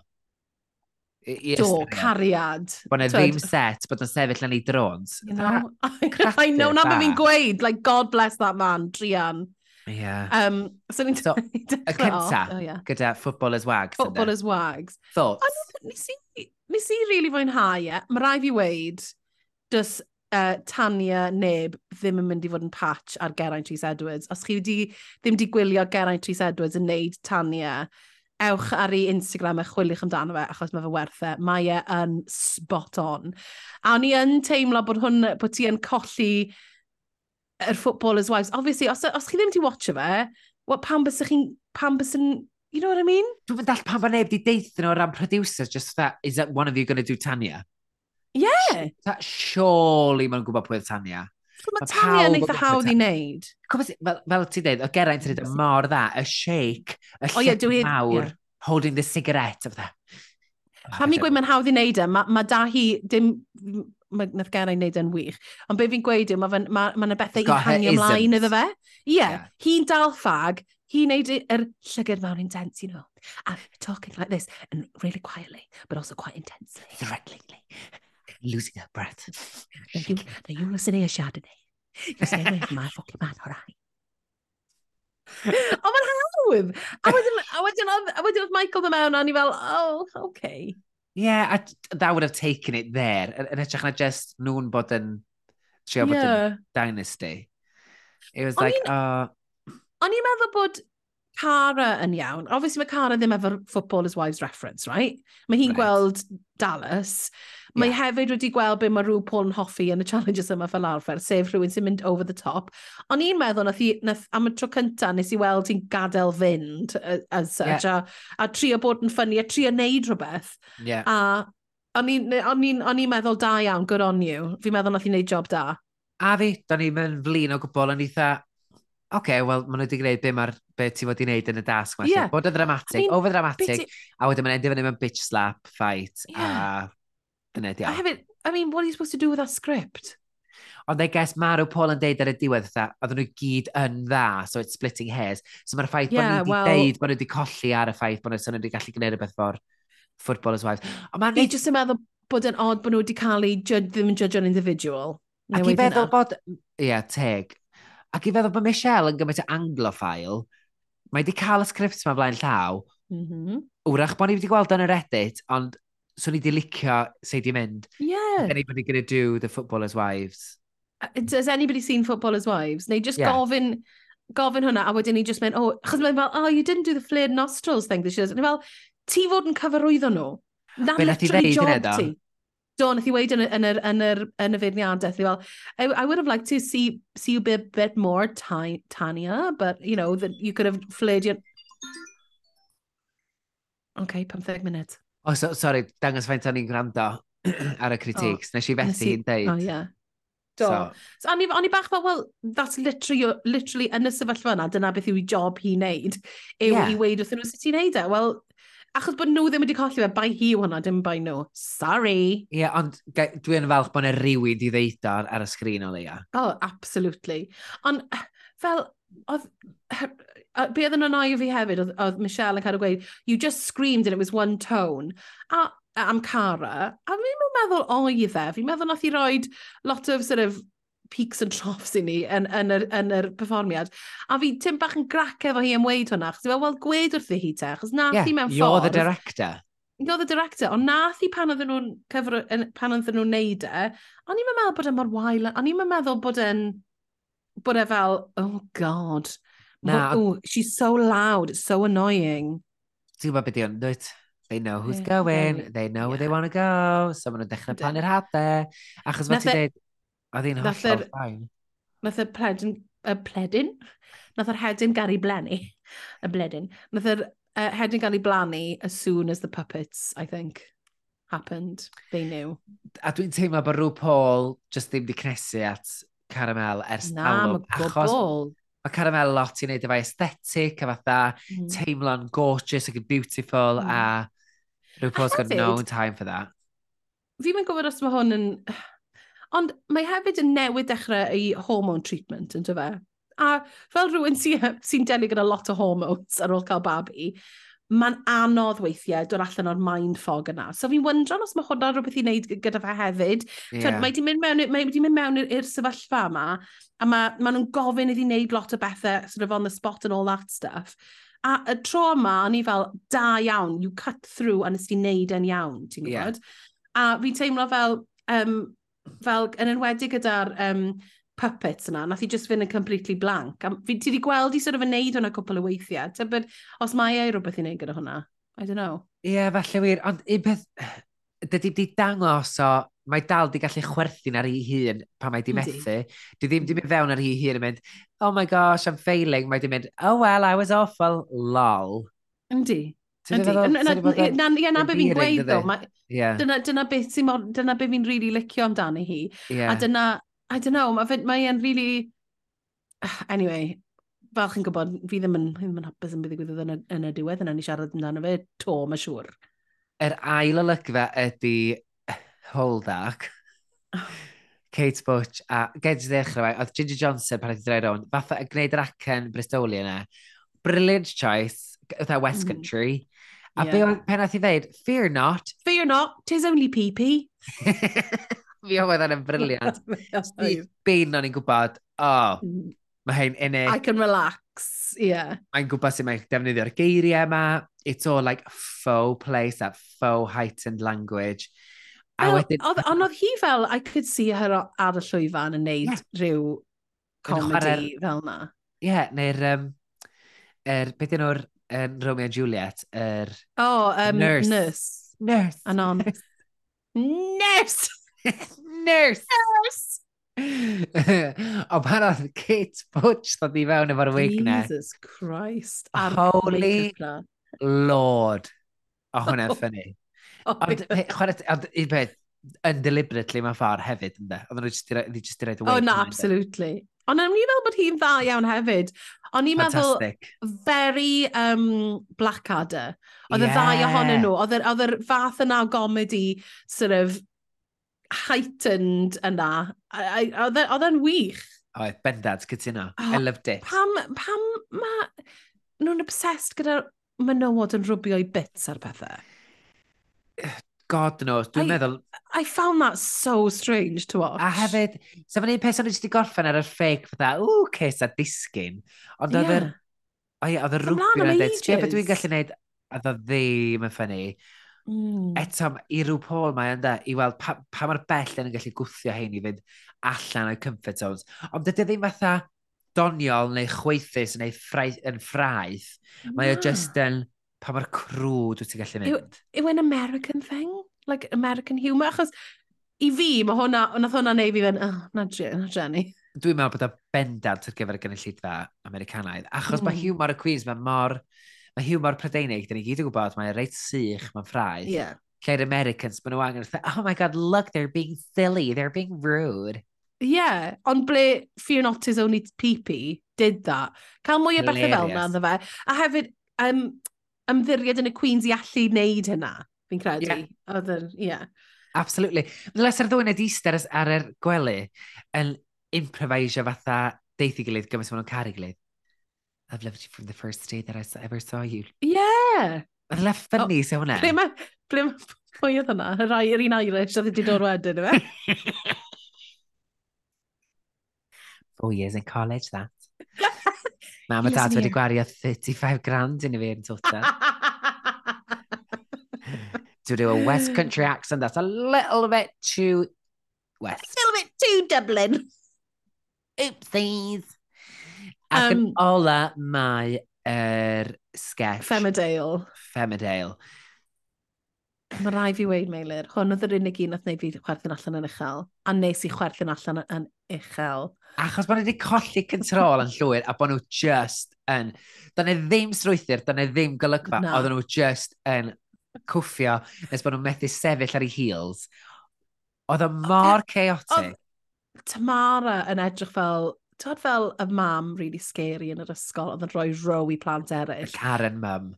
[SPEAKER 1] Do, cariad.
[SPEAKER 2] Bod na ddim set, bod yn sefyll yn ei drones.
[SPEAKER 1] You know, I know na beth fi'n gweud. Like, God bless that man, Drian.
[SPEAKER 2] Yeah.
[SPEAKER 1] Um, so ni'n
[SPEAKER 2] so,
[SPEAKER 1] Y
[SPEAKER 2] cynta,
[SPEAKER 1] oh, yeah.
[SPEAKER 2] gyda Footballers Wags.
[SPEAKER 1] Footballers Wags.
[SPEAKER 2] Thoughts?
[SPEAKER 1] Ond nes i, nes i really fwynhau e. Mae rai fi weid, dys uh, Tania Neb ddim yn mynd i fod yn patch ar Geraint Rhys Edwards. Os chi wedi, ddim wedi gwylio Geraint Rhys Edwards yn neud Tania, ewch ar ei Instagram a chwilych amdano fe, achos mae fe werth e. Mae e yn spot on. A o'n i yn teimlo bod, hwn, bod ti yn colli yr footballers' wives. Obviously, os, os chi ddim wedi watcha fe, what, pam bys chi'n, pam bys yn, you know what I mean?
[SPEAKER 2] Dwi'n mynd all pan bod neb di deithio nhw o ran producers, just that, is that one of you going to do Tanya?
[SPEAKER 1] Yeah.
[SPEAKER 2] That, surely mae'n gwybod pwy oedd Tanya.
[SPEAKER 1] Mae
[SPEAKER 2] ma
[SPEAKER 1] Tanya yn eitha hawdd i wneud.
[SPEAKER 2] Fel, fel ti dweud, o Geraint yn edrych mor dda, y shake, y
[SPEAKER 1] oh,
[SPEAKER 2] yeah,
[SPEAKER 1] dwi...
[SPEAKER 2] mawr,
[SPEAKER 1] yeah.
[SPEAKER 2] holding the cigarette of that.
[SPEAKER 1] Pam i gweud mae'n hawdd i wneud e, mae ma da hi dim nath Geraint wneud yn wych. Ond be fi'n gweud yw, mae yna ma, ma bethau
[SPEAKER 2] i'n
[SPEAKER 1] hangio ymlaen iddo fe. Ie, yeah.
[SPEAKER 2] yeah.
[SPEAKER 1] hi'n dal ffag, hi'n neud yr llygad mawr intense, you know. I'm talking like this, and really quietly, but also quite intensely.
[SPEAKER 2] Threateningly. Losing her breath.
[SPEAKER 1] Now you, now you listen here, Chardonnay. You stay away from my fucking man, all right? o, mae'n hawdd! A wedyn, a wedyn, a wedyn oedd Michael ddim mewn, a ni fel, oh, okay.
[SPEAKER 2] Yeah, I, that would have taken it there. Yn hytrach na just nhw'n bod yn trio bod yn dynasty. It was like, oh...
[SPEAKER 1] O'n i'n meddwl bod Cara yn iawn. Obviously mae Cara ddim efo Footballer's wives reference, right? Mae hi'n
[SPEAKER 2] right.
[SPEAKER 1] gweld Dallas. Mae
[SPEAKER 2] yeah.
[SPEAKER 1] hefyd wedi gweld be mae rhyw Paul yn hoffi yn y challenges yma fel arfer, sef rhywun sy'n mynd over the top. Ond i'n meddwl, nath, i, nath am y tro cynta, nes i weld hi'n gadael fynd as such, yeah. a, a trio bod yn ffynnu, a trio neud rhywbeth.
[SPEAKER 2] Yeah.
[SPEAKER 1] A o'n i'n on on meddwl da iawn, good on you. Fi'n meddwl nath i neud job da.
[SPEAKER 2] A fi, da ni'n mynd flin o gwbl yn eitha oce, okay, wel, maen nhw wedi gwneud be, mar, be ti fod i wneud yn y dasg.
[SPEAKER 1] Felly.
[SPEAKER 2] Yeah. Bod y dramatic,
[SPEAKER 1] I mean,
[SPEAKER 2] over dramatic,
[SPEAKER 1] ti...
[SPEAKER 2] a wedyn mae'n endio fyny mewn bitch slap fight,
[SPEAKER 1] yeah.
[SPEAKER 2] a dyna di. I
[SPEAKER 1] haven't, I mean, what are you supposed to do with that script?
[SPEAKER 2] Ond I guess Marw Paul yn deud ar y diwedd dda, oedden nhw gyd yn dda, so it's splitting hairs. So mae'r ffaith
[SPEAKER 1] yeah,
[SPEAKER 2] bod nhw wedi deud bod nhw wedi colli ar y ffaith bod nhw wedi gallu gwneud rhywbeth for footballers wives. Ond mae'n...
[SPEAKER 1] Fi jyst yn meddwl bod yn odd bod nhw wedi cael ei ddim yn judge on individual.
[SPEAKER 2] Ac i feddwl bod... Ie, yeah, teg. Ac i feddwl bod Michelle yn gymaint o anglophile, mae wedi cael y sgript yma flaen llaw.
[SPEAKER 1] Mm -hmm.
[SPEAKER 2] Wrach bod ni wedi gweld yn yr edit, ond swn i wedi licio sef di mynd.
[SPEAKER 1] Yeah.
[SPEAKER 2] Is anybody going to do the footballers' wives?
[SPEAKER 1] Has anybody seen footballers' wives? Neu just
[SPEAKER 2] yeah.
[SPEAKER 1] gofyn, gofyn hwnna, a wedyn ni just mynd, oh, chos mae'n fel, oh, you didn't do the flared nostrils thing this year. And fel, ti fod yn cyfarwyddo nhw?
[SPEAKER 2] That
[SPEAKER 1] literally job ti. Do, nath i weid yn, yn, yr, yn, yr, yn y feirniadaeth, fel, I, I would have liked to see, see you a bit, bit more, Tanya, but, you know, that you could have flared your... OK, 15 munud.
[SPEAKER 2] O, oh, so, sorry, dangos faint o'n i'n gwrando ar y critiques. Oh, Nes i fethu i'n deud.
[SPEAKER 1] Oh, yeah. Do.
[SPEAKER 2] So,
[SPEAKER 1] so o'n, i, on i bach fel, well, that's literally, literally yn y sefyllfa yna, dyna beth yw i job hi wneud, yw
[SPEAKER 2] yeah.
[SPEAKER 1] i weid wrthyn nhw sut i'n neud e. Wel, Achos bod nhw ddim wedi colli fe, bai hi yw hwnna, dim bai nhw. Sorry.
[SPEAKER 2] Ie, yeah, ond dwi yn falch bod yna rhywyd i ddeud ar, ar y sgrin o leia.
[SPEAKER 1] Oh, absolutely. Ond fel, oedd, be oedd yn annoio fi hefyd, oedd, oedd Michelle yn cael ei gweud, you just screamed and it was one tone. A am Cara, a fi'n meddwl oedd e, fi'n meddwl nath i roed lot of sort of peaks and troughs i ni yn, yn, yr, yn yr perfformiad. A fi tim bach yn grac efo hi am weid hwnna, chos fel, wel, gweud wrth hi te, chos nath
[SPEAKER 2] yeah,
[SPEAKER 1] hi mewn ffordd.
[SPEAKER 2] You're the director.
[SPEAKER 1] You're the director, ond nath hi pan oedden nhw'n cyfro, pan oedden nhw'n neud e, o'n i'n meddwl bod e mor wael, o'n i'n meddwl bod e'n, bod e fel, oh god,
[SPEAKER 2] Na.
[SPEAKER 1] oh, she's so loud, it's so annoying.
[SPEAKER 2] Ti'n gwybod beth yw'n dweud? They know who's
[SPEAKER 1] yeah,
[SPEAKER 2] going, they know yeah. where they want to go, so maen nhw'n dechrau planu'r hadau. Achos fel ti'n
[SPEAKER 1] e
[SPEAKER 2] dweud, A
[SPEAKER 1] ddi'n
[SPEAKER 2] hollol ffain.
[SPEAKER 1] Nath y pledyn, y pledyn? Nath yr hedyn gael ei blenni. Y bledyn. Nath yr uh, hedyn gael ei blannu as soon as the puppets, I think, happened. They knew.
[SPEAKER 2] A dwi'n teimlo bod rhyw Paul just ddim di cnesu at Caramel ers
[SPEAKER 1] Na,
[SPEAKER 2] talwm. Na,
[SPEAKER 1] mae
[SPEAKER 2] Mae Caramel lot i wneud efo aesthetic a fatha
[SPEAKER 1] mm.
[SPEAKER 2] teimlo'n gorgeous ac yn beautiful
[SPEAKER 1] mm.
[SPEAKER 2] a rhyw Paul's got no time for that.
[SPEAKER 1] Fi'n mynd gwybod os mae hwn yn... Ond mae hefyd yn newid dechrau ei hormone treatment, yn fe? A fel rhywun sy'n sy delio gyda lot o hormones ar ôl cael babi, mae'n anodd weithiau dod allan o'r mind fog yna. So fi'n wyndron os mae hwnna rhywbeth i wneud gyda fe hefyd. Yeah.
[SPEAKER 2] Tyd,
[SPEAKER 1] mae wedi mynd mewn, mae di mynd mewn i'r sefyllfa yma, a mae, mae nhw'n gofyn iddi wneud lot o bethau sort of on the spot and all that stuff. A y tro yma, o'n i fel, da iawn, you cut through a nes ti wneud yn iawn, ti'n gwybod? Yeah. A fi'n teimlo fel, um, fel, yn enwedig gyda'r um, puppets yna, nath i just fynd yn completely blank. A fi, ti wedi gweld i sort of yn neud hwnna cwpl o weithiau. Tybod, os mae ei rhywbeth i wneud gyda hwnna? I don't know.
[SPEAKER 2] Ie, yeah, falle wir. Ond un peth, dydy di dangos o, mae dal di gallu chwerthin ar ei hun pan mae di methu. Di ddim di mynd fewn ar ei hun yn mynd, oh my gosh, I'm failing. Mae di mynd, oh well, I was awful, lol.
[SPEAKER 1] Yndi.
[SPEAKER 2] Ydy,
[SPEAKER 1] na, na, na be fi'n gweud ddo,
[SPEAKER 2] yeah.
[SPEAKER 1] dyna, dyna beth sy'n mor, dyna be fi'n rili really licio amdani hi.
[SPEAKER 2] Yeah.
[SPEAKER 1] A dyna, I don't know, mae ma e'n rili... Really... Anyway, fel chi'n gwybod, fi ddim yn, fi ddim yn hapus yn bydd i gwydydd yn, yn y diwedd yna, ni siarad amdano fe to, mae siŵr.
[SPEAKER 2] Yr er ail olygfa ydy Holdak. Kate Butch a Gedge ddechrau fe, oedd Ginger Johnson pan oedd i droi rown, fatha yn gwneud yr acen Bristoli yna. E. Brilliant choice, oedd West
[SPEAKER 1] mm-hmm.
[SPEAKER 2] Country. Mm. A
[SPEAKER 1] yeah.
[SPEAKER 2] be oedd pen i ddeud, fear not.
[SPEAKER 1] Fear not, tis only pee-pee.
[SPEAKER 2] Fi oedd yn briliant. Bein o'n i'n gwybod, oh, mm-hmm. mae hyn unig.
[SPEAKER 1] I can relax, yeah.
[SPEAKER 2] Mae'n gwybod sut mae'n defnyddio'r geiriau yma. It's all like faux place, that faux heightened language. A
[SPEAKER 1] well,
[SPEAKER 2] wedyn...
[SPEAKER 1] Ond oedd hi fel, I could see her ar y llwyfan yn neud
[SPEAKER 2] yeah.
[SPEAKER 1] rhyw comedy fel na.
[SPEAKER 2] Ie, yeah, neu'r... Um, er, beth yw'r yn Romeo and Juliet, yr...
[SPEAKER 1] Er, oh, um,
[SPEAKER 2] nurse.
[SPEAKER 1] Nurse.
[SPEAKER 2] Nurse.
[SPEAKER 1] Anon. Nurse!
[SPEAKER 2] Nurse!
[SPEAKER 1] nurse!
[SPEAKER 2] o pan oedd Kate Butch ddod i fewn efo'r wig na.
[SPEAKER 1] Jesus Christ.
[SPEAKER 2] Holy Lord. O hwnna'n oh. ffynnu.
[SPEAKER 1] Oh,
[SPEAKER 2] ond chwarae, un peth, yn deliberately mae ffordd hefyd, ynddo? Oedden nhw just i roed y wig. Oh, no,
[SPEAKER 1] absolutely. Ond am ni hi'n dda iawn hefyd. O'n i'n meddwl very um, Blackadder. Oedd yeah.
[SPEAKER 2] y
[SPEAKER 1] ddau ohonyn nhw. Oedd yr fath yna o gomedi sort of heightened yna. E, oedd e'n wych.
[SPEAKER 2] Oedd, bendad, cytuno.
[SPEAKER 1] Oh,
[SPEAKER 2] I loved it.
[SPEAKER 1] Pam, pam mae nhw'n obsessed gyda menywod yn rwbio i bits ar bethau?
[SPEAKER 2] God knows. Dwi'n meddwl...
[SPEAKER 1] I found that so strange to watch.
[SPEAKER 2] A hefyd, so yn un peth o'n i wedi gorffen ar y ffeic, fatha, ww, ces a disgyn. Ond oedd yr... Oedd y rwbio yn dweud, ti'n beth dwi'n gallu gwneud, a dda ddim yn ffynnu.
[SPEAKER 1] Mm.
[SPEAKER 2] Eto, i rhyw Paul mae ynddo, i weld pa, pa mae'r bell yn gallu gwthio hyn i fynd allan o'i comfort zones. Ond dydy ddim fatha doniol neu chweithus neu ffraith, yn ffraith. Mae o just yn... Pa mae'r crwd wyt ti'n gallu mynd?
[SPEAKER 1] Yw, yw an American thing? like American humour, achos i fi, mae hwnna, nath hwnna neu fi fe'n, oh, na, na Jenny.
[SPEAKER 2] Dwi'n meddwl bod o bendant ar gyfer y gynulleidfa Americanaidd, achos
[SPEAKER 1] mm.
[SPEAKER 2] mae hiwmor y Queens, mae mor, mae hiwmor Prydeinig, dyn ni gyd yn gwybod, mae'n reit sych, mae'n ffraith.
[SPEAKER 1] Yeah.
[SPEAKER 2] Lle'r Americans, maen nhw angen, oh my god, look, they're being silly, they're being rude.
[SPEAKER 1] Yeah, ond ble Fear Not Is Only Pee did that. Cael mwy o bethau fel yna, dda fe. A hefyd, um, ymddiried yn y Queens i allu wneud hynna fi'n credu.
[SPEAKER 2] Yeah.
[SPEAKER 1] Oedd yn, ie. Yeah.
[SPEAKER 2] Absolutely. Dyle ser ddwy'n edrych eistedd ar yr gwely yn improvisio fatha deithi gilydd gymaint maen nhw'n caru gilydd. I've loved you from the first day that I ever saw you.
[SPEAKER 1] Yeah!
[SPEAKER 2] Oedd lef ffynnu oh, se hwnna.
[SPEAKER 1] Ble mae, ble mae, pwy oedd hwnna? Yr rai, yr un Irish oedd wedi dod wedyn, yw e?
[SPEAKER 2] Four years in college, that. Mam a dad wedi gwario 35 grand yn y fi yn total. to do a West Country accent that's a little bit too West.
[SPEAKER 1] A little bit too Dublin.
[SPEAKER 2] Oopsies. Ac
[SPEAKER 1] um, yn
[SPEAKER 2] ola mae yr er sketch.
[SPEAKER 1] Femidale.
[SPEAKER 2] Femidale.
[SPEAKER 1] Mae rai fi weid, Meilir, hwn oedd yr unig un oedd wneud fi chwerthin allan yn uchel, a nes i chwerthin allan yn uchel.
[SPEAKER 2] Achos bod nhw wedi colli control yn llwyr, a bod nhw just yn... Da ni e ddim strwythyr, da ni e ddim golygfa,
[SPEAKER 1] no.
[SPEAKER 2] oedden nhw just yn cwffio nes bod nhw'n methu sefyll ar ei heels. Oedd e o mor chaotic.
[SPEAKER 1] Tamara yn edrych fel, tyd fel y mam really scary yn yr ysgol, oedd yn rhoi row i plant eraill.
[SPEAKER 2] Y Karen mam.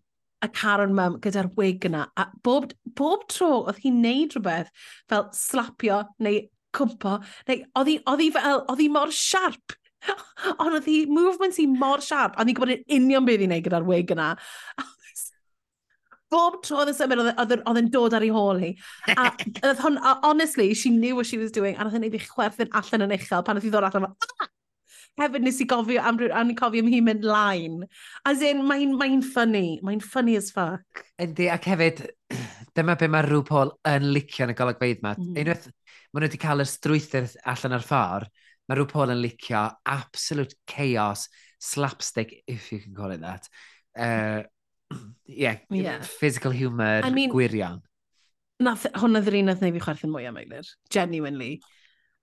[SPEAKER 1] Y Karen mam gyda'r wig yna. A bob, bob tro oedd hi'n neud rhywbeth fel slapio neu cwmpo, neu oedd hi oedd hi fel, oedd hi mor siarp. Ond oedd hi movements hi mor siarp, Oedd hi'n gwybod yn union beth i'n neud gyda'r wig yna bob tro oedd yn symud, oedd e, yn e, dod ar ei hôl hi. A, oedd hwn, a, honestly, she knew what she was doing, a oedd yn ei chwerthin allan yn uchel pan oedd hi ddod allan. Ah! Hefyd nes i gofio am rhyw, am cofio am hi mynd line. As in, mae'n mae funny. Mae'n funny as fuck.
[SPEAKER 2] Yndi, ac hefyd, dyma be mae rhyw Paul yn licio yn y golygfeidd yma.
[SPEAKER 1] Mm.
[SPEAKER 2] Unwaith maen nhw wedi cael y strwythyr allan ar ffordd, mae rhyw Paul yn licio absolute chaos, slapstick, if you can call it that. Uh, yeah,
[SPEAKER 1] yeah.
[SPEAKER 2] physical humour,
[SPEAKER 1] I mean,
[SPEAKER 2] gwirion.
[SPEAKER 1] Nath, hwnna ddyn un nath neu fi chwerthin mwy am Eilir, genuinely.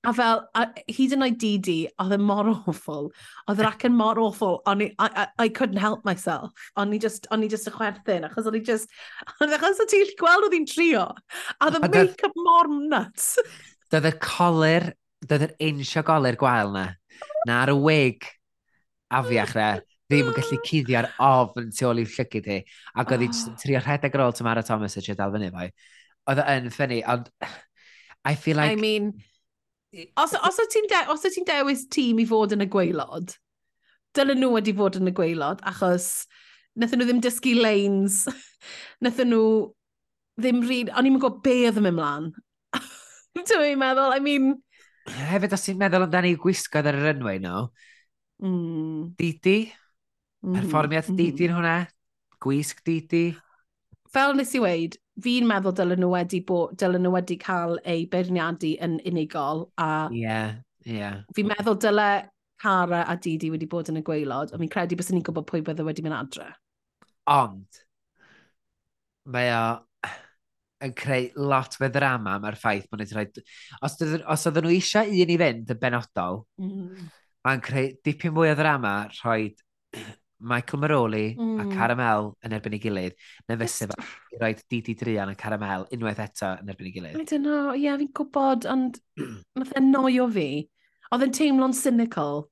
[SPEAKER 1] A fel, a, hyd yn oed DD, oedd e mor awful. Oedd yr acen mor awful. I, I, I couldn't help myself. O'n i just, o'n i just y chwerthin, achos o'n i just... Achos o ti'n gweld oedd hi'n trio. A oedd y make-up mor nuts.
[SPEAKER 2] Doedd y colir, doedd yr insio golir gwael na. Na'r wig afiach na ddim yn gallu ah. cuddio'r ofn tu ôl i'w llygyd hi. Ac oedd hi hi'n ah. trio rhedeg ar ôl Tamara Thomas y trio dal fyny fo. Oedd e yn ffynnu, ond I feel like...
[SPEAKER 1] I mean, os, os o ti'n de ti dewis tîm i fod yn y gweilod, dylen nhw wedi fod yn y gweilod, achos wnaethon nhw ddim dysgu lanes, wnaethon nhw ddim ryd, o'n i'n gwybod be oedd yn mynd mlaen. Dwi'n meddwl, I mean...
[SPEAKER 2] Hefyd, os ti'n meddwl amdani gwisgoedd ar yr enwau no?
[SPEAKER 1] mm.
[SPEAKER 2] Didi,
[SPEAKER 1] Mm.
[SPEAKER 2] Perfformiad
[SPEAKER 1] mm.
[SPEAKER 2] yn hwnna, gwisg didi.
[SPEAKER 1] Fel nes i weid, fi'n meddwl dylen nhw wedi, bod, dylen nhw wedi cael eu beirniadu yn unigol. A
[SPEAKER 2] yeah, yeah.
[SPEAKER 1] Fi'n meddwl dyle Cara a Didi wedi bod yn y gweilod, a fi'n credu bys ni'n gwybod pwy bydde wedi mynd adre.
[SPEAKER 2] Ond, mae o yn creu lot fe ddrama mae'r ffaith bod nhw'n rhaid... Os, os oedden nhw eisiau un i fynd yn benodol,
[SPEAKER 1] mm.
[SPEAKER 2] mae'n creu dipyn mwy o ddrama rhoi Michael Maroli mm. a
[SPEAKER 1] hmm.
[SPEAKER 2] Caramel yn erbyn ei gilydd, na fysa fe i roi Didi Drian a Caramel unwaith eto yn erbyn ei gilydd.
[SPEAKER 1] I don't know, ie, yeah, fi'n gwybod, ond nath e'n noio fi. Oedd e'n teimlo'n cynical,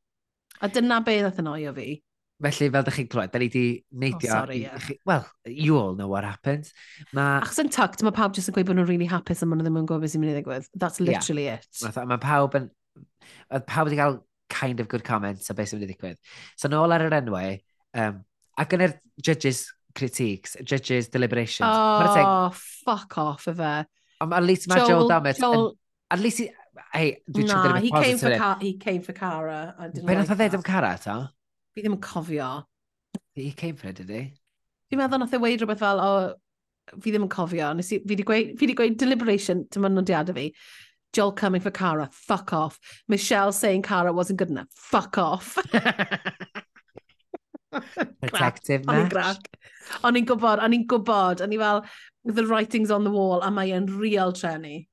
[SPEAKER 1] a dyna be nath e'n noio fi.
[SPEAKER 2] Felly, fel ydych chi'n clywed, da ni wedi neidio...
[SPEAKER 1] Oh,
[SPEAKER 2] sorry, yeah. Well, you all know what happened. Ma...
[SPEAKER 1] Achos yn tucked, mae pawb jyst yn gweud bod nhw'n really hapus a maen nhw ddim yn gwybod beth sy'n mynd i ddigwydd. That's literally yeah.
[SPEAKER 2] it. Mae pawb yn... Oedd pawb wedi cael kind of good comments o beth sy'n mynd i ddigwydd. So, nôl ar yr enwau, Um, ac yn yr judges critiques, judges deliberations. Oh,
[SPEAKER 1] fuck off of
[SPEAKER 2] her. Um, at least mae Joel,
[SPEAKER 1] Joel
[SPEAKER 2] Dammett... Joel... At least he... Hey, dwi'n nah,
[SPEAKER 1] he came, for he came for Cara.
[SPEAKER 2] Be nath o ddweud am Cara ta?
[SPEAKER 1] Fi ddim yn cofio.
[SPEAKER 2] He came for it, did he?
[SPEAKER 1] Fi'n meddwl nath e o weid rhywbeth fel, o, fi ddim yn cofio. Nes i, fi wedi gweud, fi gweud deliberation, dim ond nodiadau fi. Joel coming for Cara, fuck off. Michelle saying Cara wasn't good enough, fuck off.
[SPEAKER 2] Protective match.
[SPEAKER 1] O'n i'n gwybod, o'n i'n gwybod, o'n i fel, the writing's on the wall, a mae e'n real trenni.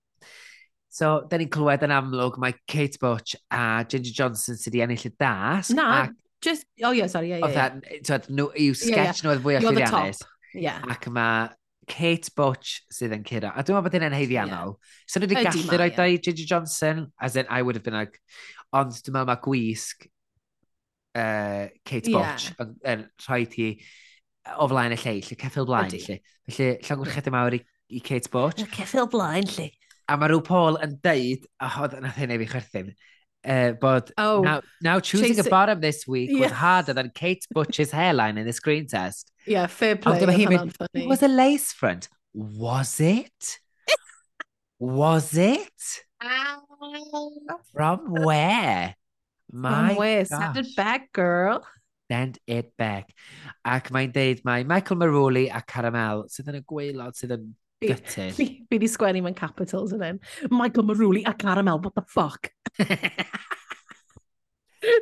[SPEAKER 2] So, da ni'n clywed yn amlwg mae Kate Butch a Ginger Johnson sydd wedi ennill y dasg.
[SPEAKER 1] Na,
[SPEAKER 2] ac...
[SPEAKER 1] just, oh yeah, sorry, yeah, yeah.
[SPEAKER 2] Oedd nhw, yw sketch nhw oedd fwy o llyfiannus.
[SPEAKER 1] You're the
[SPEAKER 2] llwyddiannus.
[SPEAKER 1] Yeah.
[SPEAKER 2] Ac mae Kate Butch sydd yn curo. A dwi'n meddwl bod hyn yn heiddiannol. Yeah. So, nhw wedi gallu roi yeah. Ginger Johnson, as in I would have been like, ond dwi'n meddwl mae gwisg uh, Kate
[SPEAKER 1] Botch
[SPEAKER 2] yeah. yn rhoi ti o flaen y lle, lle ceffil blaen, lle. Felly, llongwrchedd y mawr i, i Kate Botch.
[SPEAKER 1] Ceffil blaen, lle.
[SPEAKER 2] A mae rhyw Paul yn deud, a oh, hod, nath hyn fi chwerthin, uh, bod
[SPEAKER 1] oh,
[SPEAKER 2] now, now choosing
[SPEAKER 1] chasing...
[SPEAKER 2] a bottom this week
[SPEAKER 1] yeah.
[SPEAKER 2] was harder than Kate Butch's hairline in the screen test.
[SPEAKER 1] Yeah, fair play.
[SPEAKER 2] Mynd, it was a lace front. Was it? was it? From where? My
[SPEAKER 1] One way,
[SPEAKER 2] gosh.
[SPEAKER 1] send it back, girl.
[SPEAKER 2] Send it back. Ac mae'n deud mae Michael Maroli a Caramel sydd yn y gweilod sydd yn
[SPEAKER 1] gutted.
[SPEAKER 2] Fi,
[SPEAKER 1] fi, fi di sgwennu mewn capitals yn hyn. Michael Maroli a Caramel, what the fuck?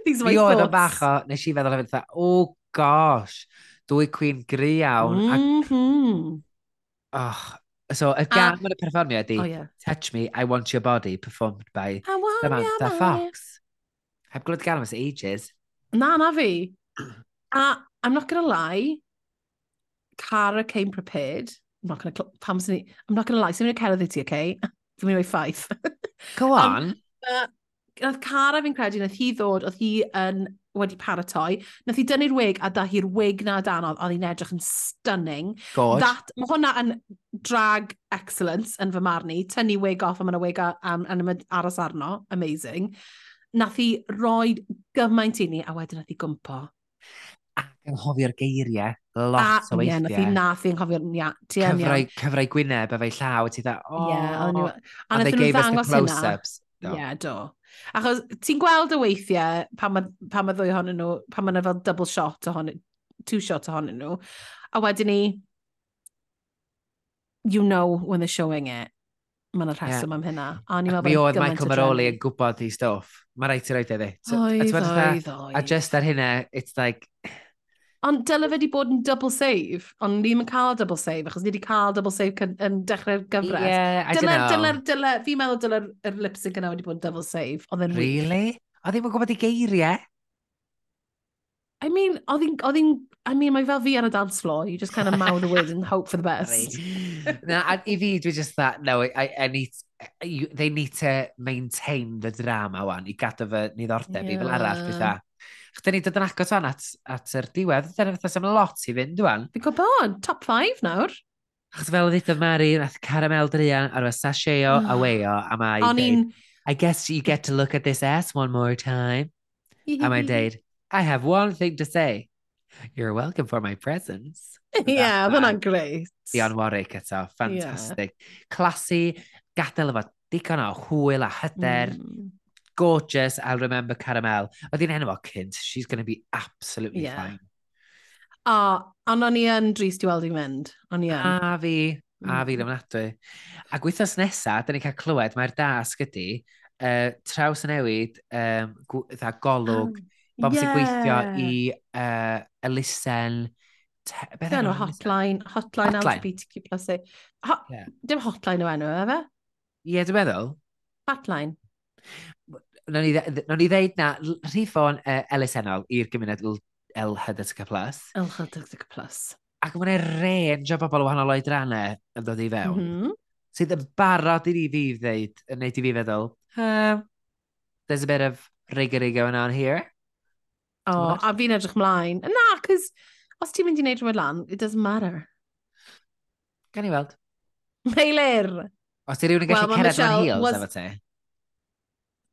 [SPEAKER 1] These are my thoughts.
[SPEAKER 2] Fi oedd yn bach o, nes i feddwl hefyd, oh gosh, dwy cwyn gri iawn. Mm
[SPEAKER 1] -hmm. ac...
[SPEAKER 2] oh, so, y gam yn y perfformio ydi,
[SPEAKER 1] oh, yeah.
[SPEAKER 2] Touch Me, I Want Your Body, performed by
[SPEAKER 1] want
[SPEAKER 2] Samantha Fox. Heb glwyd gan am ages.
[SPEAKER 1] Na, na fi. A I'm not going to lie, Cara came prepared. I'm not going to, pam sy'n ni, I'm not going to lie, sy'n mynd i cerdd i ti, okay? Dwi'n mynd i wei ffaith.
[SPEAKER 2] Go on.
[SPEAKER 1] um, uh, nath Cara fi'n credu, nath hi ddod, oedd hi yn wedi paratoi. Nath hi dynnu'r wig a da hi'r wig na danodd, oedd hi'n edrych yn stunning.
[SPEAKER 2] God.
[SPEAKER 1] That, mae hwnna yn drag excellence yn fy marn i. Tynnu wig off a mae'n wig ar, um, aros arno. Amazing nath i roi gymaint i ni, a wedyn nath i gwmpo.
[SPEAKER 2] Ac yn hofio'r geiriau, lot o weithiau.
[SPEAKER 1] Ie, nath
[SPEAKER 2] i
[SPEAKER 1] nath i'n nghofio'r ia, ti yn iawn.
[SPEAKER 2] Cyfrau Gwyneb a fe llaw, ti dda,
[SPEAKER 1] o, oh, yeah,
[SPEAKER 2] and they gave us the close-ups.
[SPEAKER 1] Ie,
[SPEAKER 2] no.
[SPEAKER 1] yeah, do. Achos ti'n gweld y weithiau pan mae, pan mae ddwy ohonyn nhw, pan mae fel double shot ohonyn, two shot ohonyn nhw, a wedyn ni, you know when they're showing it mae yna rheswm yeah. am hynna. A ni
[SPEAKER 2] mi oedd Michael Maroli yn gwybod i stwff. Mae rhaid i roed iddi. E
[SPEAKER 1] oedd,
[SPEAKER 2] oedd,
[SPEAKER 1] oedd.
[SPEAKER 2] A just ar hynna, it's like...
[SPEAKER 1] Ond dyle fe wedi bod yn double save, ond ni ddim yn cael double save, achos ni wedi cael double save yn dechrau'r gyfres.
[SPEAKER 2] Yeah, I don't
[SPEAKER 1] dyle,
[SPEAKER 2] know.
[SPEAKER 1] dyle, dyle, fi'n meddwl dyle'r lip sync yna wedi bod yn double save. Oedd e'n
[SPEAKER 2] Really? Oedd ddim yn gwybod i geiriau?
[SPEAKER 1] I mean, oedd hi'n... Oedd hi'n... I mean, mae fel fi ar y dance floor. You just kind of mouth the words and hope for the best.
[SPEAKER 2] Na, a i fi, dwi just that, no, I, I need... You, they need to maintain the drama wan i gadw fy niddordeb yeah. i fel arall beth dda. Chda ni dod yn agos fan at, at yr diwedd, dyna fatha sy'n lot i fynd wan.
[SPEAKER 1] Fi'n gwybod, top 5 nawr.
[SPEAKER 2] Achos fel oedd eitha Mari, nath caramel drian ar y sasheo a ah. weo, a mae
[SPEAKER 1] i dweud,
[SPEAKER 2] I guess you get to look at this ass one more time. a mae'n dweud, I have one thing to say. You're welcome for my presence.
[SPEAKER 1] yeah, oedd hwnna'n great.
[SPEAKER 2] Dion Warwick eto, fantastic. Yeah. Classy, gadael efo digon o hwyl a hyder.
[SPEAKER 1] Mm.
[SPEAKER 2] Gorgeous, I'll remember Caramel. Oedd hi'n enw o cynt, she's going to be absolutely
[SPEAKER 1] yeah.
[SPEAKER 2] fine.
[SPEAKER 1] O, ond o'n i yn drist i weld i mynd. O'n i yn.
[SPEAKER 2] A fi, a fi
[SPEAKER 1] mm.
[SPEAKER 2] ddim yn. A gwythos nesa, da ni'n cael clywed, mae'r dasg ydy, uh, traws newid, um, dda golwg, um Bob yeah. sy'n gweithio i uh, elusen... Beth enw
[SPEAKER 1] hotline, hotline,
[SPEAKER 2] hotline
[SPEAKER 1] LGBTQ plus A. Ho
[SPEAKER 2] yeah.
[SPEAKER 1] Dim hotline o enw, efe?
[SPEAKER 2] Ie, yeah, dwi'n meddwl.
[SPEAKER 1] Hotline.
[SPEAKER 2] Nog ni, ni ddeud na, rhif o'n uh, elusenol i'r gymuned LHDTC+.
[SPEAKER 1] LHDTC+.
[SPEAKER 2] Ac mae'n range o bobl o wahanol oedrannau yn dod i fewn. Mm -hmm. Sydd yn barod i ni fi ddeud, yn neud i fi feddwl, uh, there's a bit of rigorigo going on here.
[SPEAKER 1] O,
[SPEAKER 2] oh,
[SPEAKER 1] a fi'n edrych mlaen. Na, cys os ti'n mynd i wneud rhywbeth lan, it doesn't matter.
[SPEAKER 2] Gan i weld.
[SPEAKER 1] Meilir!
[SPEAKER 2] Os ti rhywun yn gallu well,
[SPEAKER 1] cerdded
[SPEAKER 2] mewn heels,
[SPEAKER 1] was...
[SPEAKER 2] efo ti?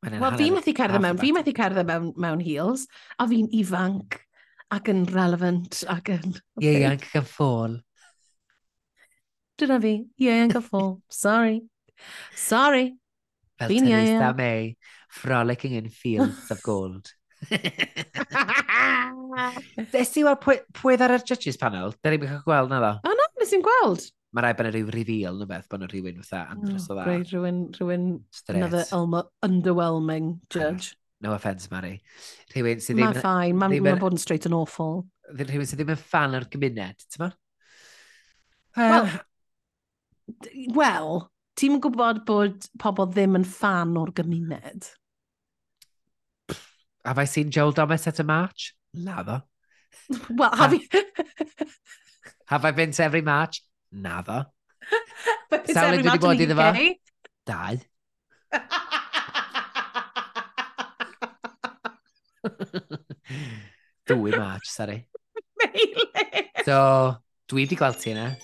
[SPEAKER 1] Wel, fi methu cerdded mewn, fi methu cerdded mewn, mewn heels, a fi'n ifanc, ac yn relevant, ac yn...
[SPEAKER 2] Okay. Ieuanc yn ffôl.
[SPEAKER 1] Dyna fi, ieuanc yn ffôl. Sorry. Sorry.
[SPEAKER 2] Fel
[SPEAKER 1] Fi'n Teresa
[SPEAKER 2] May, frolicking in fields of gold. Des ti weld pwy, pwy ar y judges panel? Da ni'n cael gweld na ddo?
[SPEAKER 1] O na, nes i'n gweld.
[SPEAKER 2] Mae rai bod yna rhyw reveal neu beth, bod yna rhywun fatha andros o dda.
[SPEAKER 1] Rhaid rhywun, rhywun, another Elma underwhelming judge.
[SPEAKER 2] No offence, Mari. Rhywun sydd ddim...
[SPEAKER 1] Mae'n ffain, mae'n ma bod yn straight and awful.
[SPEAKER 2] Rhywun sydd ddim yn fan o'r gymuned, ti'n ma?
[SPEAKER 1] Wel, well, ti'n gwybod bod pobl ddim yn fan o'r gymuned.
[SPEAKER 2] Have I seen Joel Thomas at a match? Naddo.
[SPEAKER 1] Well, have you...
[SPEAKER 2] have I been to every match? Naddo. Sawl dwi
[SPEAKER 1] wedi
[SPEAKER 2] bod iddo fo? Dau. Dwy march, sorry. so, dwi wedi gweld ti yna.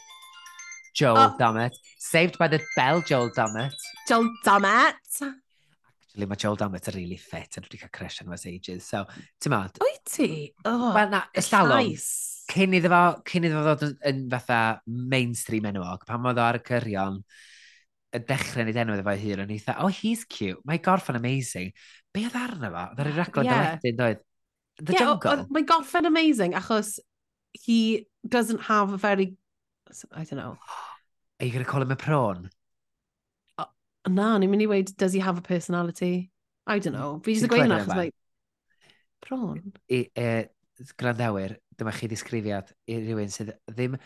[SPEAKER 2] Joel
[SPEAKER 1] oh.
[SPEAKER 2] Domet. Saved by the bell, Joel Domet.
[SPEAKER 1] Joel Dommett
[SPEAKER 2] actually mae Joel Domet yn really fit a dwi wedi cael crush on was ages. So, ti'n mad?
[SPEAKER 1] Wyt ti? Oh,
[SPEAKER 2] Wel na, y
[SPEAKER 1] llawom.
[SPEAKER 2] Cyn iddo fo, cyn iddo fo ddod yn fatha mainstream enwog, pan oedd o ar y cyrion, y dechrau nid enw iddo fo hun, o'n i dda, oh, he's cute, mae gorffan amazing. Be oedd arno fo? Oedd ar y raglen yeah. dyledyn, doedd? The
[SPEAKER 1] yeah,
[SPEAKER 2] Jungle?
[SPEAKER 1] Mae gorffen amazing, achos he doesn't have a very... I don't know.
[SPEAKER 2] Are you going to call him a prawn?
[SPEAKER 1] Na, ni'n mynd i weid, does he have a personality? I don't know. Fi jyst yn gweud hwnna,
[SPEAKER 2] chos
[SPEAKER 1] like, Prawn?
[SPEAKER 2] I, e, grandawyr, dyma chi ddisgrifiad i rywun sydd ddim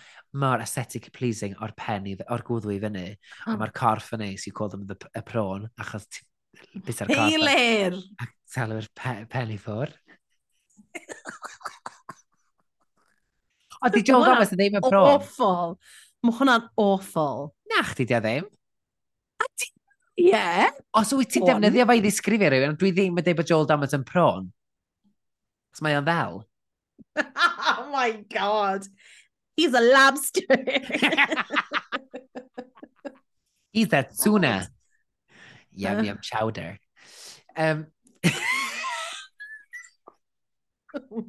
[SPEAKER 2] mor aesthetic pleasing o'r pen, o'r gwddw i fyny,
[SPEAKER 1] oh.
[SPEAKER 2] ond mae'r corff yn neis, you call them the, y prawn, achos ti... bit ar corff.
[SPEAKER 1] Heilir!
[SPEAKER 2] A talwyr pe, pen i ffwr. o, di
[SPEAKER 1] Joe
[SPEAKER 2] Thomas yn ddim y prawn.
[SPEAKER 1] Awful. Mae hwnna'n awful.
[SPEAKER 2] Na, chdi di a ddim.
[SPEAKER 1] Ie.
[SPEAKER 2] Os wyt ti'n defnyddio fe i ddisgrifio rhywun, dwi ddim yn dweud bod Joel Damers yn pron. Os mae o'n ddel.
[SPEAKER 1] oh my god. He's a lobster.
[SPEAKER 2] He's a tuna. Yum,
[SPEAKER 1] uh.
[SPEAKER 2] yum chowder. Um,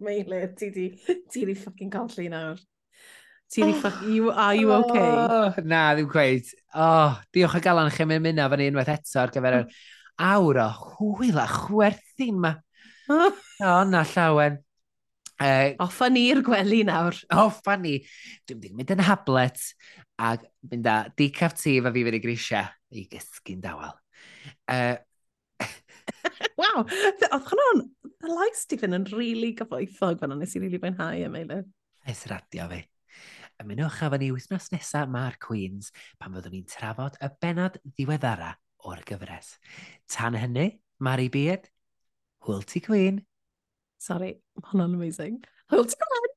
[SPEAKER 1] Meile, ti di, ti di ffucking colli nawr. Ti di ffach, you, are you okay?
[SPEAKER 2] Oh, na, ddim gweud. Oh, diolch o galan chi mynd mynd fan unwaith eto ar gyfer yr awr o hwyl a chwerthu ma. o, na llawen. Uh,
[SPEAKER 1] Offa ni'r gwely nawr.
[SPEAKER 2] Offa ni. Dwi'n mynd i mynd yn hablet a mynd â decaf ti fe fi fynd i grisia i gysgu'n dawel. Uh,
[SPEAKER 1] Waw, oedd hwnna'n, y lais di fynd yn rili really gyfoethog fan o'n nes i rili really fwynhau am eilydd.
[SPEAKER 2] Ys radio fi. Ymunwch efo ni wythnos nesaf ma'r Queens pan fyddwn ni'n trafod y benod ddiweddara o'r gyfres. Tan hynny, Mari Beard, hwyl ti Queen.
[SPEAKER 1] Sorry, hwnna'n amazing. Hwyl ti Queen!